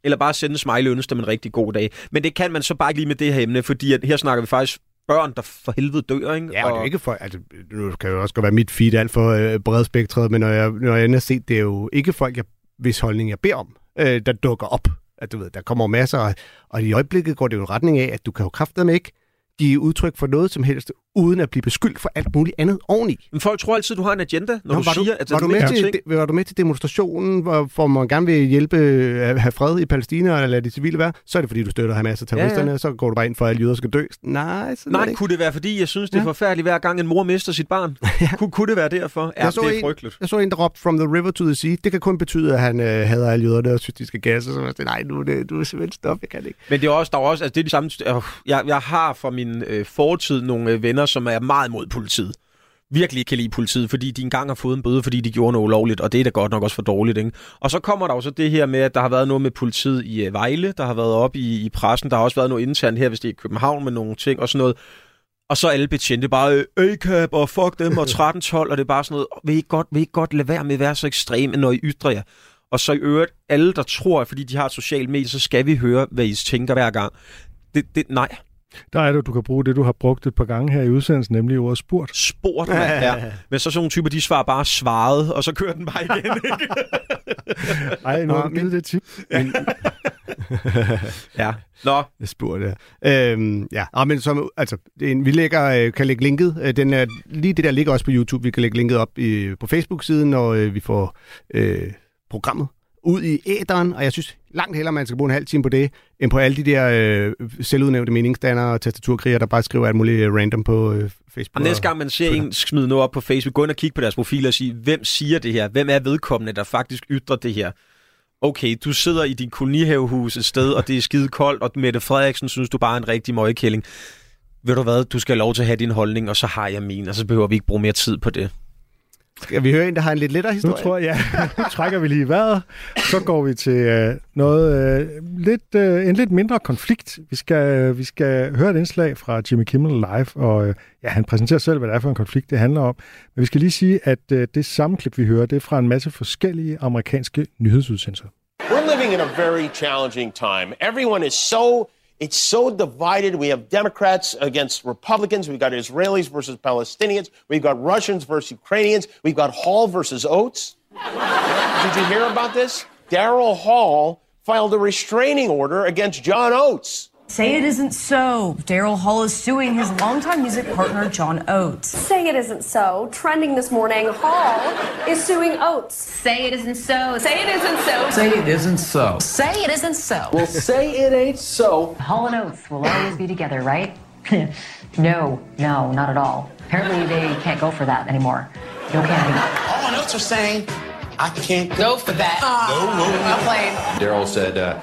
eller bare sende en smiley ønske dem en rigtig god dag. Men det kan man så bare ikke lige med det her emne, fordi at her snakker vi faktisk børn, der for helvede dør, ikke? Ja, og det er ikke for, altså, nu kan jo også godt være mit feed alt for øh, bredspektret, men når jeg, når jeg ender set, det er jo ikke folk, jeg, hvis holdning jeg beder om, øh, der dukker op. At du ved, der kommer masser, og, og i øjeblikket går det jo i retning af, at du kan jo kraftedeme ikke give udtryk for noget som helst, uden at blive beskyldt for alt muligt andet oveni. Men folk tror altid, du har en agenda, når Nå, du var, siger, du, at var, det du er med til, ting. var du med til demonstrationen, hvor, hvor man gerne vil hjælpe at have fred i Palæstina, eller lade de civile være, så er det fordi, du støtter Hamas og terroristerne, ja, Ja, ja. så går du bare ind for, at jøder skal dø. Nej, sådan det Nej, ikke. kunne det være, fordi jeg synes, det er Ja. forfærdeligt, hver gang en mor mister sit barn? Kunne, kunne det være derfor? Ja, Jeg så det er en- frygteligt. Jeg så en, der råbte From the river to the sea. Det kan kun betyde, at han øh, hader alle jøderne og synes, de skal gasse. Så jeg nej, nu det, du er simpelthen stop, jeg kan det ikke. Men det er også, der er også, altså det er de samme, øh, jeg, jeg har fra min øh, fortid nogle øh, venner, som er meget mod politiet. Virkelig ikke kan lide politiet, fordi de engang har fået en bøde, fordi de gjorde noget ulovligt, og det er da godt nok også for dårligt, ikke? Og så kommer der jo så det her med, at der har været noget med politiet i øh, Vejle, der har været op i, i pressen, der har også været noget internt her, hvis det er i København med nogle ting og sådan noget. Og så alle betjente bare, øh, A-cap og fuck dem og 13-12, og det er bare sådan noget, vil I, godt, vil I ikke godt lade være med at være så ekstreme, når I ytrer jer? Og så i øvrigt, alle der tror, at fordi de har et socialt medie, så skal vi høre, hvad I tænker hver gang. Det, det, nej, Der er det, du kan bruge det, du har brugt et par gange her i udsendelsen, nemlig ordet spurgt. spurgt, man. Ja. Men så sådan nogle typer, de svarer bare svaret, og så kører den bare igen. Ikke? Ej, nu har Nå, du givet det tip. ja. Nå, Jeg spurgte, ja. Øhm, ja, ah, men som, altså, en, vi lægger, øh, kan lægge linket. Øh, den er, lige det der ligger også på YouTube. Vi kan lægge linket op i, på Facebook-siden, når øh, vi får øh, programmet ud i æderen, og jeg synes langt hellere, man skal bruge en halv time på det, end på alle de der øh, selvudnævnte meningsdannere og tastaturkriger, der bare skriver alt muligt random på øh, Facebook. og næste gang man ser en smide noget op på Facebook, gå ind og kig på deres profil og sige, hvem siger det her? Hvem er vedkommende, der faktisk ytrer det her? Okay, du sidder i din kolonihavehus et sted, og det er skide koldt, og Mette Frederiksen synes, du bare er en rigtig møgkælling. Ved du hvad, du skal have lov til at have din holdning, og så har jeg min, og så behøver vi ikke bruge mere tid på det. Skal vi høre en, der har en lidt lettere Nu historie? tror jeg, ja, nu trækker vi lige vejret. Så går vi til øh, noget, øh, lidt, øh, en lidt mindre konflikt. Vi skal, vi skal høre et indslag fra Jimmy Kimmel Live, og øh, ja, han præsenterer selv, hvad det er for en konflikt, det handler om. Men vi skal lige sige, at øh, det sammenklip, vi hører, det er fra en masse forskellige amerikanske nyhedsudsendelser. We're living in a very challenging time. Everyone is so it's so divided. We have Democrats against Republicans. We've got Israelis versus Palestinians. We've got Russians versus Ukrainians. We've got Hall versus Oates. Did you hear about this? Daryl Hall filed a restraining order against John Oates. Say it isn't so. Daryl Hall is suing his longtime music partner, John Oates. Say it isn't so. Trending this morning, Hall is suing Oates. Say it isn't so. Say it isn't so. Say it isn't so. Say it isn't so. Well, say it ain't so. Hall and Oates will always be together, right? no, no, not at all. Apparently, they can't go for that anymore. No can All notes are saying, I can't go for that. No, no, not playing. Daryl said, uh,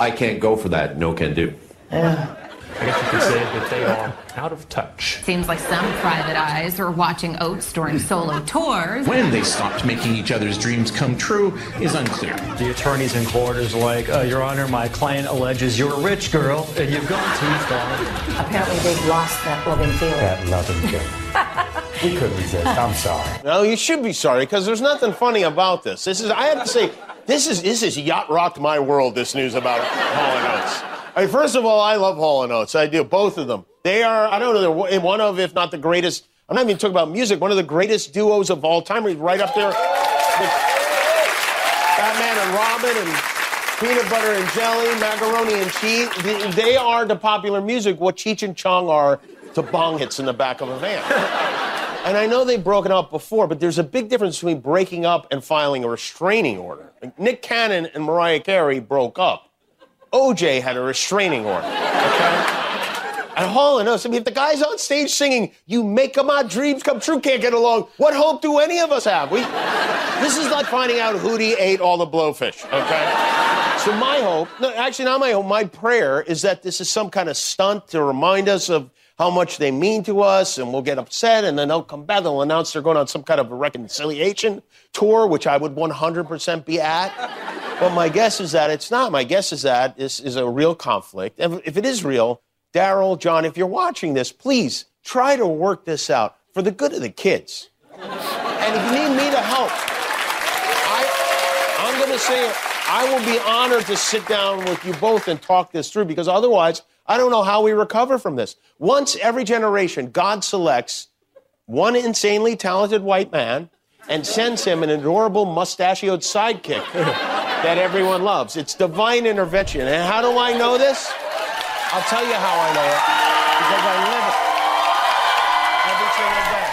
I can't go for that. No can do. I guess you could say that they are out of touch. Seems like some private eyes are watching Oates during solo tours. When they stopped making each other's dreams come true is unclear. The attorneys in court is like, uh, Your Honor, my client alleges you're a rich girl and you've gone too far. Apparently, they've lost that loving feeling. That loving feeling. we couldn't resist. I'm sorry. No, you should be sorry because there's nothing funny about this. This is I have to say this is this is yacht rocked my world. This news about Hall and Oates. Mean, first of all, I love Hall and Oates. I do both of them. They are I don't know they're one of if not the greatest. I'm not even talking about music. One of the greatest duos of all time. He's right up there with Batman and Robin and peanut butter and jelly, macaroni and cheese. They- are to popular music what Cheech and Chong are to bong hits in the back of a van. And I know they've broken up before, but there's a big difference between breaking up and filing a restraining order. Nick Cannon and Mariah Carey broke up. OJ had a restraining order. Okay? At Hall and Oates, I mean, if the guys on stage singing, "You make my dreams come true," can't get along. What hope do any of us have? We, this is like finding out Hootie ate all the blowfish. Okay. So my hope, no, actually not my hope, my prayer is that this is some kind of stunt to remind us of how much they mean to us, and we'll get upset, and then they'll come back. They'll announce they're going on some kind of a reconciliation tour, which I would 100% be at. But my guess is that it's not. My guess is that this is a real conflict. And if it is real, Daryl, John, if you're watching this, please try to work this out for the good of the kids. And if you need me to help, I, I'm going to say. I will be honored to sit down with you both and talk this through because otherwise, I don't know how we recover from this. Once every generation, God selects one insanely talented white man and sends him an adorable mustachioed sidekick that everyone loves. It's divine intervention. And how do I know this? I'll tell you how I know it. Because I live it. Every single day.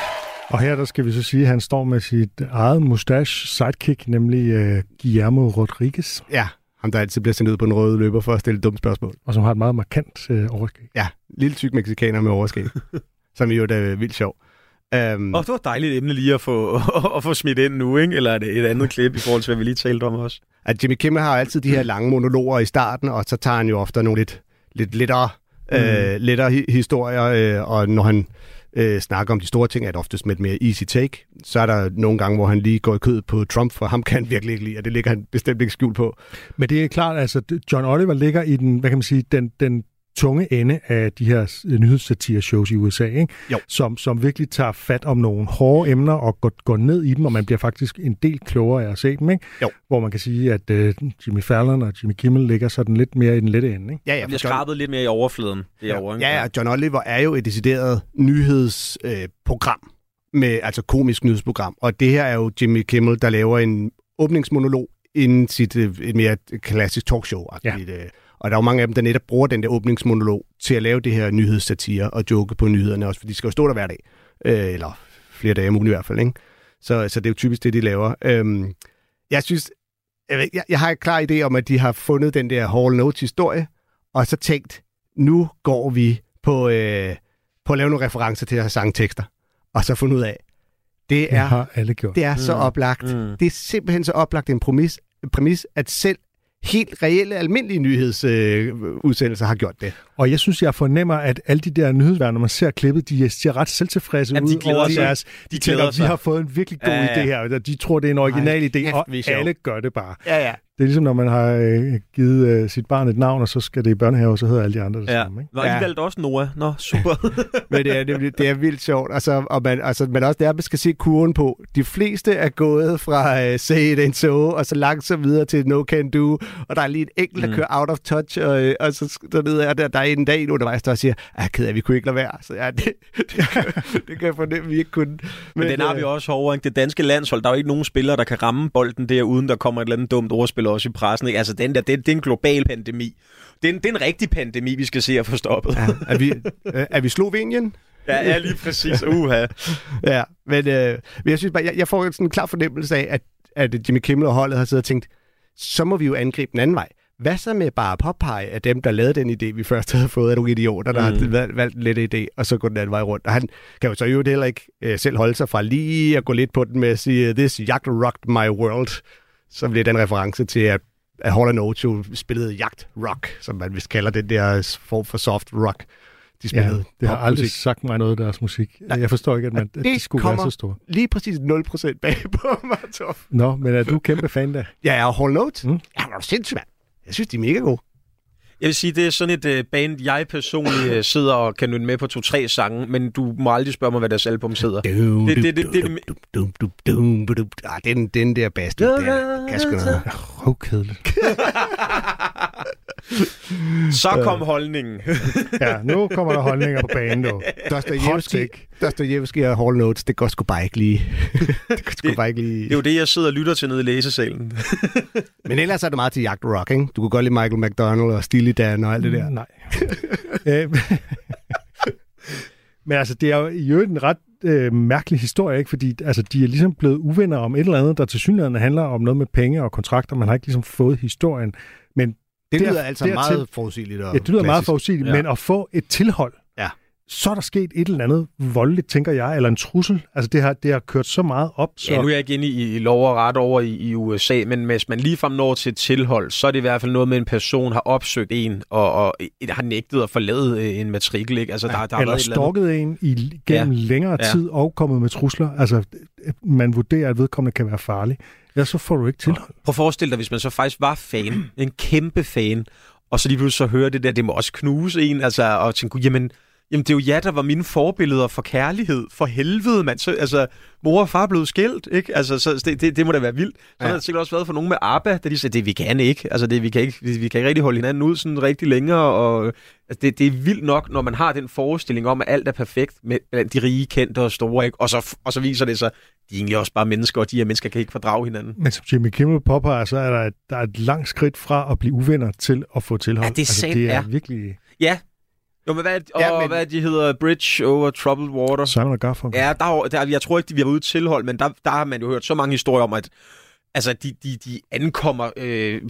Og her der skal vi så sige, at han står med sit eget mustache sidekick, nemlig uh, Guillermo Rodriguez. Ja, ham der altid bliver sendt ud på en røde løber for at stille dumme spørgsmål. Og som har et meget markant uh, overskæg. Ja, lille tyk mexikaner med overskæg, som jo er vildt sjov. Um, og det var et dejligt emne lige at få, at få smidt ind nu, ikke? eller er det et andet klip i forhold til, hvad vi lige talte om også? At Jimmy Kimmel har altid de her lange monologer i starten, og så tager han jo ofte nogle lidt, lidt lettere, mm. øh, lettere hi- historier, øh, og når han øh, snakker om de store ting, er det oftest med et mere easy take. Så er der nogle gange, hvor han lige går i kød på Trump, for ham kan han virkelig ikke lide, og det ligger han bestemt ikke skjult på. Men det er klart, altså John Oliver ligger i den, hvad kan man sige, den, den tunge ende af de her nyhedssatire-shows i USA, ikke? Jo. Som, som virkelig tager fat om nogle hårde emner og går, går ned i dem, og man bliver faktisk en del klogere af at se dem. Ikke? Jo. Hvor man kan sige, at uh, Jimmy Fallon og Jimmy Kimmel ligger sådan lidt mere i den lette ende. Ikke? Ja, ja, bliver skrabet lidt mere i overfladen. Derovre, ja, ja, John Oliver er jo et decideret nyhedsprogram, øh, med, altså komisk nyhedsprogram. Og det her er jo Jimmy Kimmel, der laver en åbningsmonolog inden sit øh, et mere klassisk talkshow. Ja. Øh, og der er jo mange af dem, der netop bruger den der åbningsmonolog til at lave det her nyhedssatire og joke på nyhederne også, for de skal jo stå der hver dag. Øh, eller flere dage om ugen i hvert fald, ikke? Så, så det er jo typisk det, de laver. Øhm, jeg synes, jeg, ved, jeg, jeg har en klar idé om, at de har fundet den der Hall Notes-historie, og så tænkt, nu går vi på, øh, på at lave nogle referencer til at have sangtekster, og så fundet ud af, det Det er, har alle gjort. det er så oplagt. Mm. Det er simpelthen så oplagt en præmis, præmis at selv helt reelle, almindelige nyhedsudsendelser øh, har gjort det. Og jeg synes, jeg fornemmer, at alle de der nyhedsværter, når man ser klippet, de ser ret selvtilfredse Jamen, de ud over sig. deres... De De, tænker, vi sig. har fået en virkelig god Ja, ja. idé her. og De tror, det er en original Ej, idé, og vi alle gør det bare. Ja, ja. Det er ligesom, når man har øh, givet øh, sit barn et navn, og så skal det i børnehave, og så hedder alle de andre det Ja. samme. Ikke? Nå, I Ja. valgte også Noah. Nå, super. Men det er, det, det er vildt sjovt. Altså, og man, altså, men også der, man skal se kurven på. De fleste er gået fra uh, Say It Ain't So, og så langsomt videre til No Can Do, og der er lige et enkelt, der Mm. kører out of touch, og, øh, og så dernede er der, der er en dag nu, undervejs, der siger, ah, ked af, vi kunne ikke lade være. Så ja, det, det, kan, det kan jeg fornemme, vi ikke kunne. Men, Men den har øh, vi også over. Ikke? Det danske landshold, der er jo ikke nogen spillere, der kan ramme bolden der, uden der kommer et eller andet dumt ordspil også i pressen. Ikke? Altså, den der, det, det er en global pandemi. Det er en, det er en rigtig pandemi, vi skal se at få stoppet. Ja, er, vi, øh, er vi Slovenien? ja, ja lige præcis. Uha. Ja, men, øh, men jeg synes bare, jeg, jeg får sådan en klar fornemmelse af, at, at Jimmy Kimmel og holdet har siddet og tænkt, så må vi jo angribe den anden vej. Hvad så med bare at påpege, at dem, der lavede den idé, vi først havde fået, er nogle idioter, der mm. har valgt, en lidt idé, og så går den anden vej rundt. Og han kan jo så jo heller ikke øh, selv holde sig fra lige at gå lidt på den med at sige, this yacht rocked my world, som bliver den reference til, at, at Oates jo spillede jagt rock, som man vist kalder den der form for soft rock. De Ja, spillede det har aldrig sagt mig noget af deres musik. Jeg forstår ikke, at, man, at de skulle være så store. lige præcis 0% bag på mig. Nå, men er du kæmpe fan der? Ja, jeg er Hall Notes. Mm. Ja, er du sindssygt, mand. Jeg synes, de er mega gode. Jeg vil sige, det er sådan et uh, band, jeg personligt uh, sidder og kan nynne med på to-tre sange, men du må aldrig spørge mig, hvad deres album hedder. Det- den, den der bass, den der kan sgu noget. Så kom holdningen. Ja, nu kommer der holdninger på banen, dog. Dostojevski, take. Dostojevski og Hall Notes, det går sgu bare ikke lige. det går sgu Det- bare ikke lige. Det er jo det, jeg sidder og lytter til nede i læsesalen. Men ellers er det meget til jagt rock, ikke? Du kunne godt lide Michael McDonald og Steely Dan og alt det der. Nej. Øh, Men altså, det er jo i øvrigt en ret øh, mærkelig historie, ikke? Fordi altså, de er ligesom blevet uvenner om et eller andet, der til synligheden handler om noget med penge og kontrakter. Man har ikke ligesom fået historien. Men Det Der- lyder altså dertil- meget forudsigeligt. Og ja, det lyder meget klassisk. forudsigeligt, Ja. ja. men at få et tilhold, så er der sket et eller andet voldeligt, tænker jeg, eller en trussel. Altså det har, det har kørt så meget op, så... Ja, nu er jeg ikke inde i, i lov og ret over i, i USA, men hvis man ligefrem når til et tilhold, så er det i hvert fald noget med, en person har opsøgt en, og, og har nægtet at forlade øh, en matrikel. Ikke? Altså, der, der eller stalket en i, gennem ja. længere Ja. tid og kommet med trusler. Altså, man vurderer, at vedkommende kan være farlig. Ja, så får du ikke tilhold. Prøv at forestille dig, hvis man så faktisk var fan, en kæmpe fan, og så lige pludselig så hører det der, det må også knuse en, altså, og tænke, "Gud, jamen, jamen det er jo jer, der var mine forbilleder for kærlighed, for helvede, mand. Så, altså, mor og far er blevet skilt, ikke? Altså, så det, det, det må da være vildt. Så ja. har det sikkert også været for nogen med ABBA, der de sagde, det vi kan ikke. Altså, det, vi, kan ikke vi, vi kan ikke rigtig holde hinanden ud sådan rigtig længere, og altså, det, det er vildt nok, når man har den forestilling om, at alt er perfekt med blandt de rige, kendte og store, ikke? Og så, og så viser det sig, de er egentlig også bare mennesker, og de her mennesker kan ikke fordrage hinanden. Men som Jimmy Kimmel påpeger, så er der et, der er et langt skridt fra at blive uvenner til at få tilhold. Ja, det er altså, det er ja. virkelig Ja. Jo, men hvad, og Ja, ja, men- hvad de hedder? Bridge over Troubled Water. Simon og Garfunkel. Ja, der, er- der, jeg tror ikke, de vi har ude tilhold, men der, der har man jo hørt så mange historier om, at altså, de, de, de ankommer øh,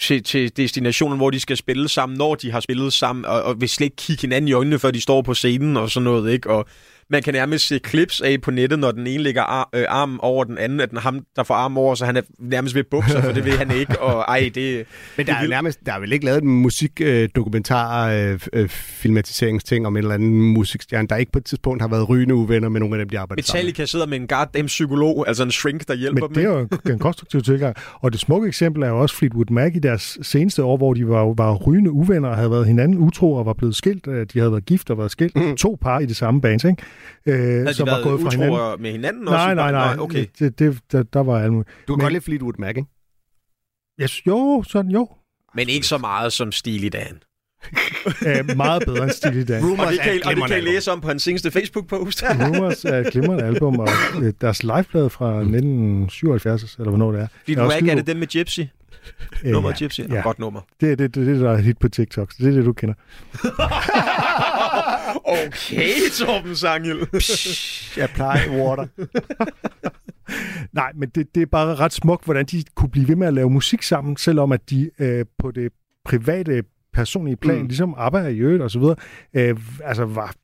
til, til destinationen, hvor de skal spille sammen, når de har spillet sammen, og, og vil slet ikke kigge hinanden i øjnene, før de står på scenen og sådan noget, ikke? Og man kan nærmest se clips af på nettet, når den ene lægger ar, øh, armen over den anden, at den ham, der får armen over, så han er nærmest ved bukser, for det vil han ikke, og ej, det... Men der er, jo nærmest, der er vel ikke lavet en musikdokumentar øh, øh, filmatiseringsting om en eller anden musikstjerne, der ikke på et tidspunkt har været rygende uvenner med nogle af dem, de arbejder sammen. Metallica sidder med en goddamn psykolog, altså en shrink, der hjælper Men dem. det er jo en, en konstruktiv tilgang. Og det smukke eksempel er jo også Fleetwood Mac i deres seneste år, hvor de var, var rygende uvenner og havde været hinanden utro og var blevet skilt. Øh, De havde været gift og været skilt. Mm. To par i det samme band, ikke? Øh, som var gået fra hinanden. med hinanden Nej, også? nej, nej. Okay. Det, det, der, der var alt muligt. Du kan Men- godt lide Fleetwood Mac, ikke? Yes, jo, sådan jo. Men ikke så meget som Stil i dagen. Æh, meget bedre end Stil i dag. Og det kan, I- og det kan I læse om på hans seneste Facebook-post. Rumors er et glimrende album, og øh, deres liveplade fra 1977, eller hvornår det er. Fordi du også ikke er det dem med Gypsy? Nummer Øh, Gypsy? Ja. Godt nummer. Det er det, det, det, der er hit på TikTok. så Det er det, du kender. Okay, Torben Sangel. Apply water. Nej, men det, det er bare ret smukt, hvordan de kunne blive ved med at lave musik sammen, selvom at de øh, på det private, personlige plan, Mm. ligesom ABBA i øvrigt og så videre, øh, altså var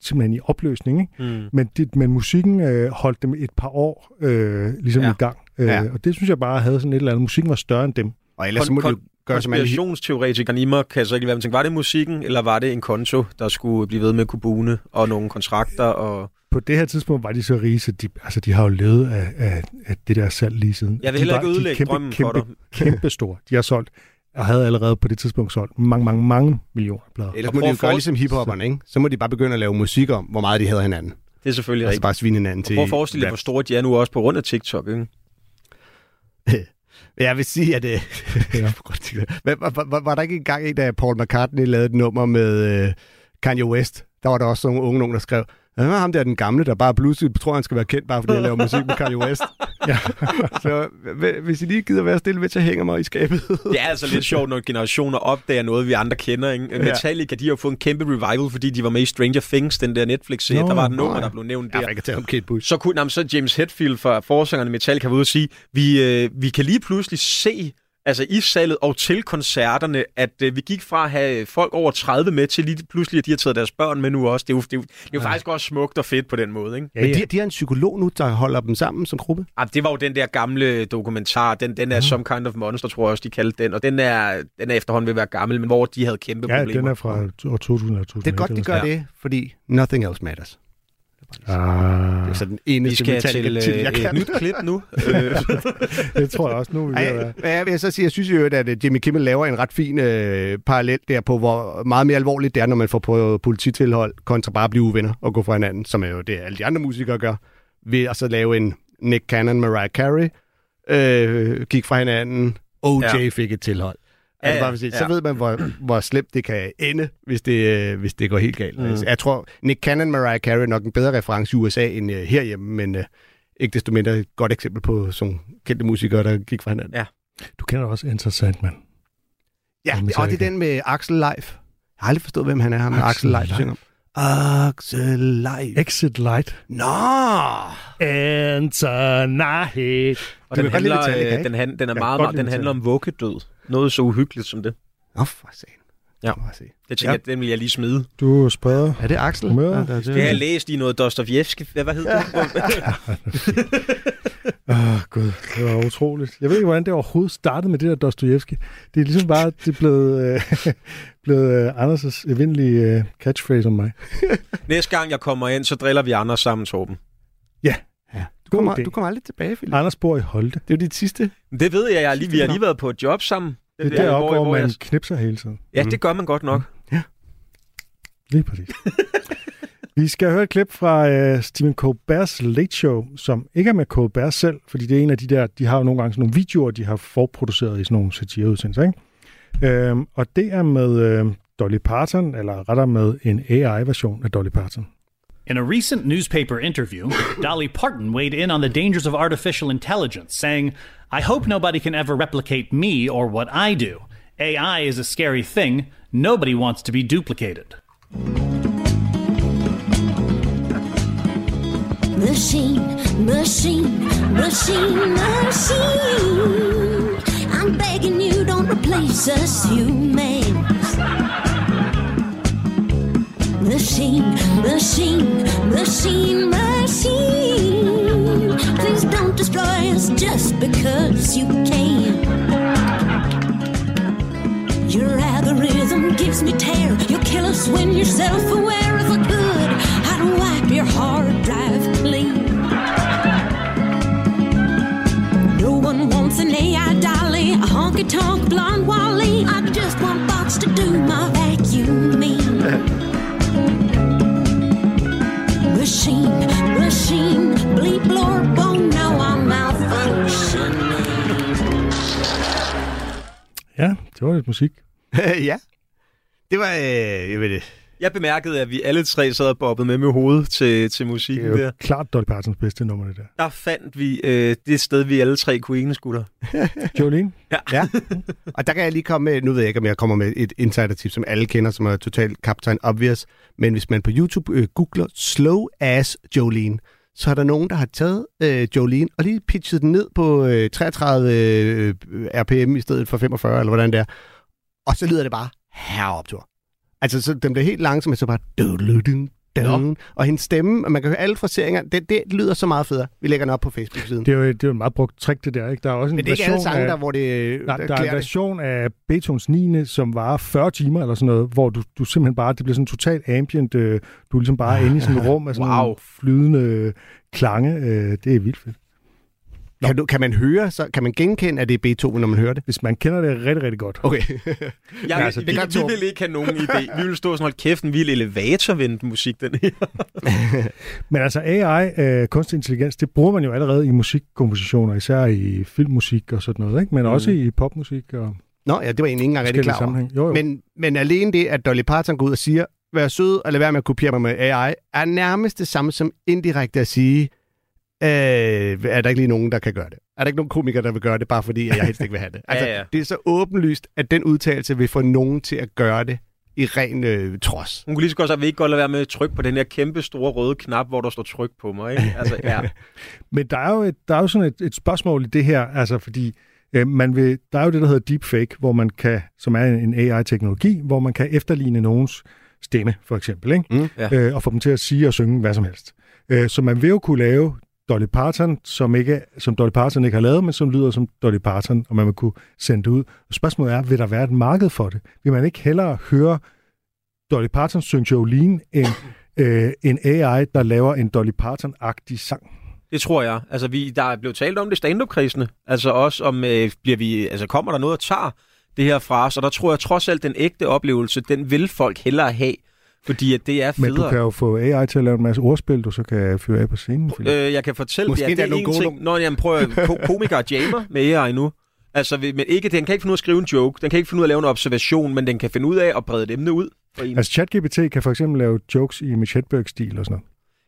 simpelthen i opløsning. Ikke? Mm. Men, det, men musikken øh, holdt dem et par år øh, ligesom Ja. i gang. Øh, Ja. Og det synes jeg bare havde sådan et eller andet. Musikken var større end dem. Og ellers så må Kon- du gøre som. Konspirationsteoretikeren i mig kan så ikke være tænke, var det musikken, eller var det en konto, der skulle blive ved med kubune og nogle kontrakter? Og... På det her tidspunkt var de så rige, så de, altså, de har jo levet af, af, af det der salg lige siden. Jeg vil de heller var- ikke de er ødelægge kæmpe, drømmen for kæmpe, dig. Kæmpe store. De har solgt, og havde allerede på det tidspunkt solgt mange, mange, mange millioner plader. Ellers Og må de jo gøre ligesom hiphopperne, ikke? Så må de bare begynde at lave musik om, hvor meget de hader hinanden. Det er selvfølgelig Altså rigtigt. bare svine hinanden Og til prøv at forestille dig, hvor store de er nu også på grund af TikTok. Ikke? Jeg vil sige, at det... ja. var, var, var, der ikke engang en, da Paul McCartney lavede et nummer med øh, Kanye West? Der var der også nogle unge nogen, der skrev, er ham der, den gamle, der bare pludselig tror, han skal være kendt, bare fordi han laver musik med Kanye West? ja. Så hv- hvis I lige gider være stille, hvis jeg hænger mig i skabet. Det er altså lidt sjovt, når generationer opdager noget, vi andre kender. Ikke? Ja. Metallica, de har jo fået en kæmpe revival, fordi de var med i Stranger Things, den der Netflix-serie. Der var et nummer, der blev nævnt Jeg der. kan tage om Kate Bush. Så kunne jamen, så James Hetfield fra forsangerne Metallica var ude og sige, vi, øh, vi kan lige pludselig se altså i salget og til koncerterne, at øh, vi gik fra at have folk over 30 med, til lige pludselig, at de har taget deres børn med nu også. Det er jo, det er jo, det er jo faktisk også smukt og fedt på den måde, ikke? Ja, Men ja. de, de har en psykolog nu, der holder dem sammen som gruppe. Ah, det var jo den der gamle dokumentar, den, den er Some Kind of Monster, tror jeg også, de kaldte den, og den er, den er efterhånden ved at være gammel, men hvor de havde kæmpe Ja, problemer. den er fra år 2000 eller 2001. Det er godt, de gør Ja. det, fordi nothing else matters. Ah, Det er så den Vi eneste skal til øh, jeg et kan. nyt klip nu. Øh, det tror jeg også nu. Vi. Ej, jeg vil så sige, jeg synes jo, at øh, Jimmy Kimmel laver en ret fin øh, parallel der på, hvor meget mere alvorligt det er, når man får på polititilhold, kontra bare at blive uvenner og gå fra hinanden, som er jo det, alle de andre musikere gør, ved at så lave en Nick Cannon, Mariah Carey, øh, gik fra hinanden, OJ ja. fik et tilhold. Ja, Altså bare for sige, ja. Så ved man, hvor, hvor slemt det kan ende, hvis det, øh, hvis det går helt galt. Mm. Jeg tror, Nick Cannon, Mariah Carey er nok en bedre reference i USA end øh, herhjemme, men øh, ikke desto mindre et godt eksempel på sådan kendte musikere, der gik fra hinanden. Ja. Du kender også Enter Sandman. Ja, Og det er den med Axel Leif. Jeg har aldrig forstået, hvem han er, ham med Axel Axel Leif, der Leif. synger om. Axel Leif. Exit Light. Nå! Enter Night. og den handler, øh, ikke? den, han, den er Jeg kan meget, meget, den handler om vuggedød. Noget så uhyggeligt som det. Nå, for sagen. Ja. Jeg. Jeg tænker, ja. den vil jeg lige smide. Du spreder Er det Axel? Ja, det, Det har jeg læst i noget Dostojevski. Hvad, hvad hed det? Åh, oh, gud, det var utroligt. Jeg ved ikke, hvordan det overhovedet startede med det der Dostojevski. Det er ligesom bare det er blevet, øh, blevet øh, Anders' evindelige øh, catchphrase om mig. Næste gang jeg kommer ind, så driller vi andre sammen, Torben. du, kommer, du kommer aldrig tilbage, Philip. Anders bor i Holte. Det er jo dit sidste. Det ved jeg, jeg er lige, vi har lige været på et job sammen. Det er ved jeg, deroppe, hvor jeg- man knipser hele tiden. Ja, det gør man godt nok. Lige præcis. Vi skal høre et klip fra øh, Stephen Colbert's Late Show, som ikke er med Colbert selv, fordi det er en af de der, de har jo nogle gange sådan nogle videoer, de har forproduceret i sådan nogle satireudsendelser, ikke? Øhm, og det er med øh, Dolly Parton, eller rettere med en AI-version af Dolly Parton. In a recent newspaper interview, Dolly Parton weighed in on the dangers of artificial intelligence, saying, I hope nobody can ever replicate me or what I do. AI is a scary thing. Nobody wants to be duplicated. Machine, machine, machine, machine. I'm begging you, don't replace us humans. Machine, machine, machine, machine. Please don't destroy us just because you can. Your algorithm gives me terror. To do my vacuuming. machine, machine, bleep, blorp, oh no, I'm malfunctioning. Ja, det var lidt musik. ja. Det var, øh, jeg ved det. Jeg bemærkede, at vi alle tre sad og bobbede med med hovedet til, til Det musikken er jo der. klart Dolly Partons bedste nummer, det der. Der fandt vi øh, det sted, vi alle tre kunne enes, gutter. Jolene? Ja. Og der kan jeg lige komme med, nu ved jeg ikke, om jeg kommer med et insider-tip, som alle kender, som er totalt Captain Obvious. Men hvis man på YouTube øh, googler Slow Ass Jolene, så er der nogen, der har taget øh, Jolene og lige pitchet den ned på øh, 33 øh, RPM i stedet for 45, eller hvordan det er. Og så lyder det bare heroptur. Altså, så den bliver helt langsom, så bare... Du. Og hendes stemme, og man kan høre alle fraseringer, det, det lyder så meget federe. Vi lægger den op på Facebook-siden. Det er jo, det er jo et meget brugt trick, det der. Ikke? Der er også en Men det er ikke alle version sange, af, der, hvor det Nej, der der er en det. version af Beethovens 9. som varer 40 timer eller sådan noget, hvor du, du simpelthen bare, det bliver sådan totalt ambient, øh, du er ligesom bare inde i sådan et rum af sådan Wow. flydende øh, klange. Øh, det er vildt fedt. Kan, du, kan man høre, så kan man genkende, at det er Beethoven, når man hører det? Hvis man kender det rigtig, rigtig godt. Okay. Jeg, Ja, ja, altså, vi, det vi, vi vil ikke have nogen idé. Vi vil stå sådan, hold kæft, en vild elevatorvendt musik, den her. Men altså AI, øh, kunstig intelligens, det bruger man jo allerede i musikkompositioner, især i filmmusik og sådan noget, ikke? men også i popmusik. Og... Nå ja, det var egentlig ikke engang rigtig klar over. sammenhæng. Jo, jo. Men, men alene det, at Dolly Parton går ud og siger, vær sød og lad være med at kopiere mig med AI, er nærmest det samme som indirekte at sige, øh, er der ikke lige nogen, der kan gøre det? Er der ikke nogen komikere, der vil gøre det, bare fordi at jeg helst ikke vil have det? Altså, Ja, ja. Det er så åbenlyst, at den udtalelse vil få nogen til at gøre det i ren øh, trods. Hun kunne lige så godt sige, at vi ikke godt lade være med at trykke på den her kæmpe store røde knap, hvor der står tryk på mig. Ikke? Altså, ja. Men der er jo, et, der er jo sådan et, et spørgsmål i det her, altså fordi øh, man vil, der er jo det, der hedder deepfake, hvor man kan, som er en AI-teknologi, hvor man kan efterligne nogens stemme, for eksempel, ikke? Mm. Ja. øh, og få dem til at sige og synge hvad som helst. Øh, så man vil jo kunne lave Dolly Parton, som, ikke, som Dolly Parton ikke har lavet, men som lyder som Dolly Parton, og man vil kunne sende det ud. Og spørgsmålet er, vil der være et marked for det? Vil man ikke hellere høre Dolly Parton synge Jolene, end øh, en AI, der laver en Dolly Parton-agtig sang? Det tror jeg. Altså, vi, der er blevet talt om det stand-up-krisene. Altså også om, øh, bliver vi, altså, kommer der noget og tager det her fra os? Og der tror jeg trods alt, den ægte oplevelse, den vil folk hellere have. Fordi at det er Men federe. du kan jo få AI til at lave en masse ordspil, du så kan fyre af på scenen. Øh, jeg kan fortælle, Måske ja, det der er er nogle en ting. Nå, jamen, prøv at, ko- komikere jammer med AI nu. Altså, men ikke, den kan ikke finde ud af at skrive en joke, den kan ikke finde ud af at lave en observation, men den kan finde ud af at brede et emne ud for en. Altså ChatGPT kan for eksempel lave jokes i Mitch Hedberg-stil og sådan noget.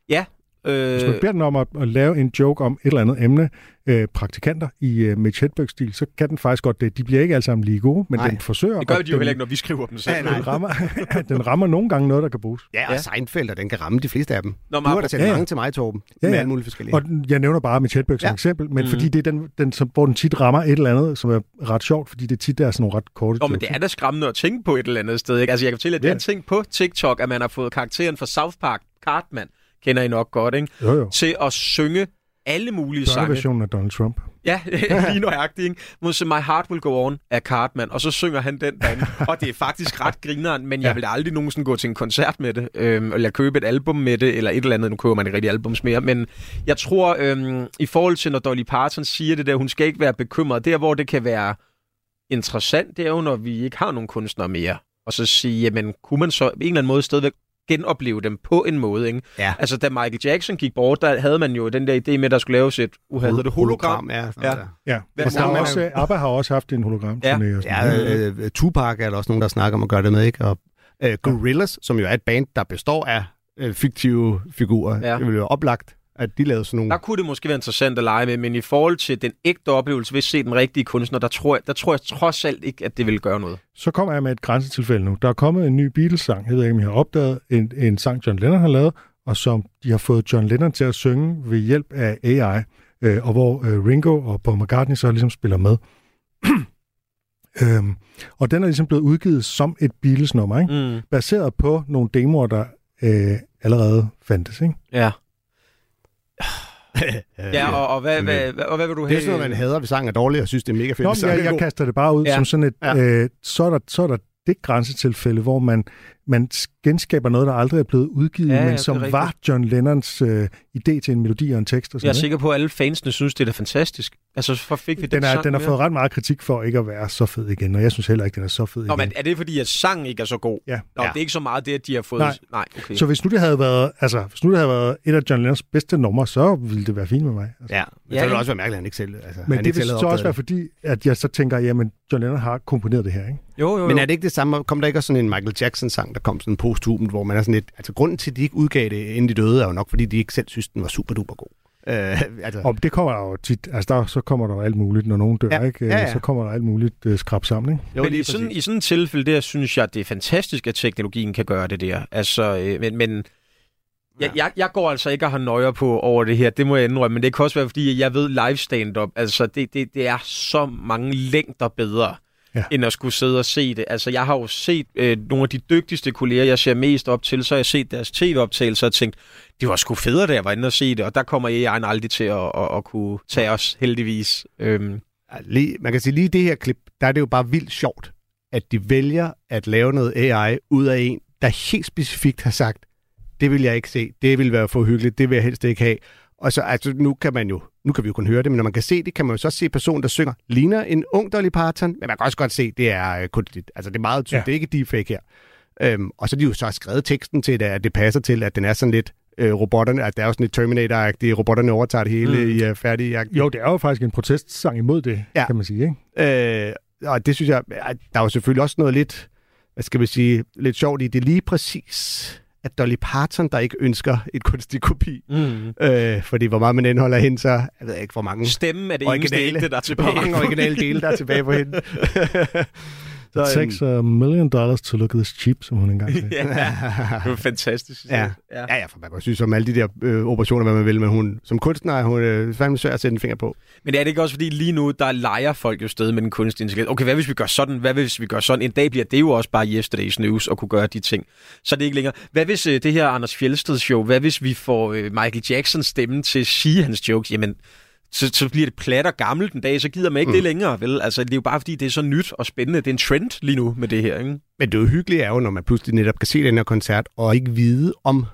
Ja, Hvis Øh, man beder den om at, at lave en joke om et eller andet emne, øh, praktikanter i øh, Mitch Hedberg-stil, så kan den faktisk godt det. De bliver ikke alle sammen lige gode, men Nej. den forsøger. det gør de jo den, heller ikke, når vi skriver dem selv. Ja, nej. Den rammer, den rammer nogle gange noget, der kan bruges. Ja, og Ja. Seinfeld, og den kan ramme de fleste af dem. Nå, men du har da sendt Ja, mange til mig, Torben, Ja, med ja. alle mulige forskellige. Og den- jeg nævner bare Mitch Hedberg som Ja. eksempel, men Mm. fordi det er den, den som, hvor den tit rammer et eller andet, som er ret sjovt, fordi det tit er sådan nogle ret korte Nå, men det er da skræmmende at tænke på et eller andet sted. Ikke? Altså, jeg kan fortælle, at det Ja. er en ting på TikTok, at man har fået karakteren fra South Park, Cartman, kender I nok godt, ikke? Jo, jo. til at synge alle mulige sange. Børneversionen af Donald Trump. Ja, lige nøjagtigt, ikke? Mod My Heart Will Go On af Cartman, og så synger han den derinde. og det er faktisk ret grineren, men jeg Ja. vil aldrig nogensinde gå til en koncert med det, øhm, eller købe et album med det, eller et eller andet. Nu køber man ikke rigtig albums mere, men jeg tror, øhm, i forhold til, når Dolly Parton siger det der, hun skal ikke være bekymret, der hvor det kan være interessant, det er jo, når vi ikke har nogen kunstnere mere. Og så sige, jamen, kunne man så på en eller anden måde stadigvæk genopleve dem på en måde, ikke? Ja. Altså, da Michael Jackson gik bort, der havde man jo den der idé med, at der skulle laves et, uh, hedder det hologram? ja. Sådan Ja. ja. Der. Ja, Hvad- og der er hvor- også, øh, ABBA har også haft en hologram. Ja. Ja, noget. øh, Tupac er der også nogen, der snakker om at gøre det med, ikke? Og øh, Gorillaz, som jo er et band, der består af øh, fiktive figurer, Ja. ja. det ville jo være oplagt, at de lavede sådan nogle... Der kunne det måske være interessant at lege med, men i forhold til den ægte oplevelse at se den rigtige kunstner, der tror, jeg, der tror jeg trods alt ikke, at det vil gøre noget. Så kommer jeg med et grænsetilfælde nu. Der er kommet en ny Beatles-sang, jeg ved ikke, om I har opdaget, en, en sang, John Lennon har lavet, og som de har fået John Lennon til at synge ved hjælp af AI, øh, og hvor øh, Ringo og Paul McCartney så ligesom spiller med. øhm, og den er ligesom blevet udgivet som et Beatles-nummer, ikke? Mm. baseret på nogle demoer, der øh, allerede fandtes. Ikke? Ja. Ja, og, og, hvad, hvad, hvad, og hvad vil du Det have? er sådan noget, man hader, hvis sangen er dårlig, og synes, det er mega fedt. Nå, jeg, jeg kaster det bare ud Ja. som sådan et, ja. øh, så, er der, så er der det grænsetilfælde, hvor man, man genskaber noget, der aldrig er blevet udgivet, Ja, ja, men som var John Lennons øh, idé til en melodi og en tekst og Jeg er sådan sikker på, at alle fansene synes, det er fantastisk. Altså, så fik vi den, Den, er, den har fået ret meget kritik for ikke at være så fed igen, og jeg synes heller ikke, den er så fed Nå, igen. men er det fordi, at sangen ikke er så god? Ja. Nå, Ja. det er ikke så meget det, at de har fået... Nej. Nej okay. Så hvis nu det havde været, altså, hvis nu det havde været et af John Lennons bedste numre, så ville det være fint med mig. Altså. Ja, men Ja, så ville det ikke? også være mærkeligt, at han ikke selv... Altså, Men han det ikke vil selv så også være fordi, at jeg så tænker, jamen, John Lennon har komponeret det her, ikke? Jo, jo, jo. Men er det ikke det samme? Kom der ikke også sådan en Michael Jackson-sang, der kom sådan posthumt, hvor man er sådan lidt... Altså, grunden til, at de ikke udgav det, inden de døde, er jo nok, fordi de ikke selv synes, den var super duper god. Øh, altså, Og det kommer der jo tit, altså der, så kommer der alt muligt, når nogen dør, Ja, ikke? ja, ja. Så kommer der alt muligt øh, skrab sammen, ikke? jo, men i sådan, i sådan en tilfælde der, synes jeg, det er fantastisk, at teknologien kan gøre det der. Altså, øh, men, men jeg, jeg, jeg går altså ikke og har nøjer på over det her, det må jeg indrømme, men det kan også være, fordi jeg ved live stand-up, altså det, det, det er så mange længder bedre, ja. End at skulle sidde og se det. Altså jeg har jo set øh, nogle af de dygtigste kolleger, jeg ser mest op til, så har jeg set deres tv-optagelser og tænkt, det var sgu federe, da jeg var inde og se det, og der kommer AI'en aldrig til at, at, at kunne tage os, heldigvis. Øhm, Lige, man kan sige, lige det her klip, der er det jo bare vildt sjovt, at de vælger at lave noget AI ud af en, der helt specifikt har sagt, det vil jeg ikke se, det vil være for hyggeligt, det vil jeg helst ikke have. Og så, altså, nu kan man jo, nu kan vi jo kun høre det, men når man kan se det, kan man jo så se personen, der synger, ligner en ung Dolly Parton, men man kan også godt se, det er øh, kunstigt. Altså, det er meget tydeligt, ja. Det er ikke deepfake her. Øhm, og så har de jo så skrevet teksten til det, at det passer til, at den er sådan lidt øh, robotterne, at der er jo sådan lidt Terminator-agtigt, robotterne overtager det hele Mm. i uh, færdig Jo, det er jo faktisk en protestsang imod det, Ja. kan man sige, ikke? Øh, og det synes jeg, der er jo selvfølgelig også noget lidt, hvad skal vi sige, lidt sjovt i det lige præcis, at Dolly Parton, der ikke ønsker et kunstig kopi, mm. øh, fordi hvor meget man indholder hende, så jeg ved ikke, hvor mange, Stemmen er det eneste Originale. ægte, der er tilbage. hvor mange originale dele, der er tilbage på hende. så, Så, Takes a million dollars to look this cheap, som hun engang sagde. ja, det var fantastisk. Ja. ja. Ja, ja, for man kan synes om alle de der øh, operationer, hvad man vil, men hun, som kunstner er hun øh, fandme svær at sætte en finger på. Men er det ikke også, fordi lige nu, der leger folk jo stadig med den kunstige intelligens. Okay, hvad hvis vi gør sådan? Hvad hvis vi gør sådan? En dag bliver det jo også bare yesterday's news at kunne gøre de ting. Så er det ikke længere. Hvad hvis øh, det her Anders Fjeldsted show, hvad hvis vi får øh, Michael Jackson stemme til at sige hans jokes? Jamen, så, så bliver det plat og gammelt en dag, så gider man ikke mm. det længere, vel? Altså, det er jo bare fordi, det er så nyt og spændende. Det er en trend lige nu med det her, ikke? Men det er jo hyggeligt er jo, når man pludselig netop kan se den her koncert, og ikke vide, om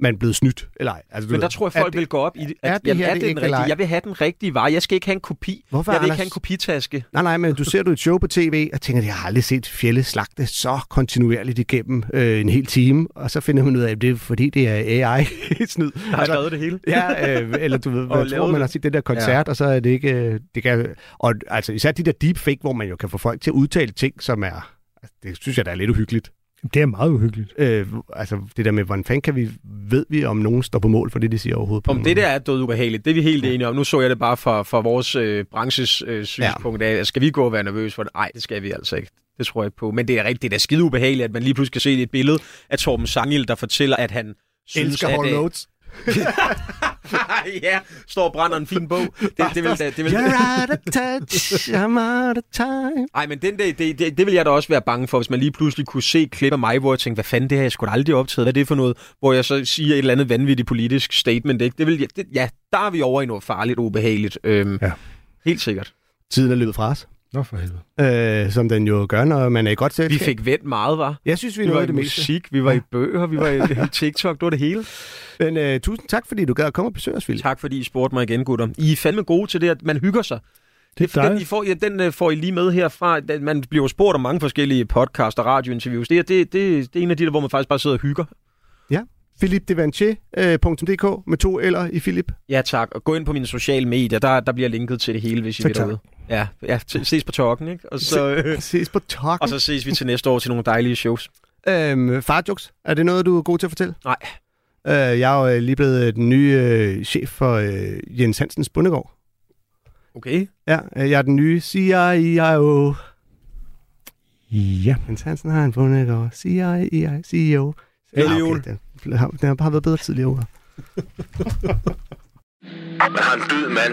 man blevet snydt eller ej. Altså, Men ved, der tror jeg, folk det- vil gå op i det. er At, det jamen, her er det det den rigtige? Jeg vil have den rigtige vare. Jeg skal ikke have en kopi. Hvorfor, jeg vil ikke have en kopitaske. Nej, nej, men du ser du et show på tv, og tænker, jeg har aldrig set Fjelle slagte så kontinuerligt igennem øh, en hel time, og så finder man ud af, at det er fordi, det er AI-snyd. Jeg har skrevet det hele. Ja, øh, eller du ved, jeg tror, man har set den der koncert, ja. og så er det ikke... øh, Det kan, og altså især de der deepfake, hvor man jo kan få folk til at udtale ting, som er... Altså, det synes jeg, der er lidt uhyggeligt. Det er meget uhyggeligt. Øh, altså det der med, hvordan fanden kan vi, ved vi, om nogen står på mål for det, de siger overhovedet? Om det der er død ubehageligt, det er vi helt enige om. Nu så jeg det bare fra, fra vores øh, branches øh, synspunkt af. Skal vi gå og være nervøse for det? Nej, det skal vi altså ikke. Det tror jeg ikke på. Men det er rigtigt, det er da skide ubehageligt, at man lige pludselig kan se et billede af Torben Sangil, der fortæller, at han synes, Elsker at... Hall øh, Notes. ja, står og brænder en fin bog. Det, det, vil, da- det vil, You're out of touch, I'm out of time. Ej, men den der, det, det, det vil jeg da også være bange for, hvis man lige pludselig kunne se klip af mig, hvor jeg tænkte, hvad fanden, det har jeg da aldrig optaget. Hvad er det for noget? Hvor jeg så siger et eller andet vanvittigt politisk statement. Ikke? Det vil, jeg- det, ja, der er vi over i noget farligt og ubehageligt. Øhm, ja. Helt sikkert. Tiden er løbet fra os. Nå for helvede. Øh, som den jo gør, når man er i godt Vi selskab. fik vendt meget, var. Jeg synes, vi, Vi nåede var i det meste. musik, vi var i bøger, vi var i TikTok, det var det hele. Men uh, tusind tak, fordi du gad at komme og besøge os, Philip. Tak fordi I spurgte mig igen, gutter. I er fandme gode til det, at man hygger sig. Det er den. I får, ja, den øh, får I lige med herfra. Man bliver spurgt om mange forskellige podcast og radiointerviews. Det, er- det, det, det er en af de der, hvor man faktisk bare sidder og hygger. Ja. philipdevanchier.dk med to eller i Philip. Ja, tak. Og gå ind på mine sociale medier. Der, der bliver linket til det hele, hvis I Tak, vil tak. derude. Ja, ja ses på talken, ikke? Og så, øh, Ses på talken. og så ses vi til næste år til nogle dejlige shows. Øhm, farjokes, er det noget, du er god til at fortælle? Nej. Øh, jeg er jo øh, lige blevet øh, den nye øh, chef for øh, Jens Hansens Bundegård. Okay. Ja, øh, jeg er den nye CIO. Ja. Jens Hansen har en bundegård. CIO. CEO. Glædelig jul. Okay, den, har- den har bare været bedre tidligere. Man har en død mand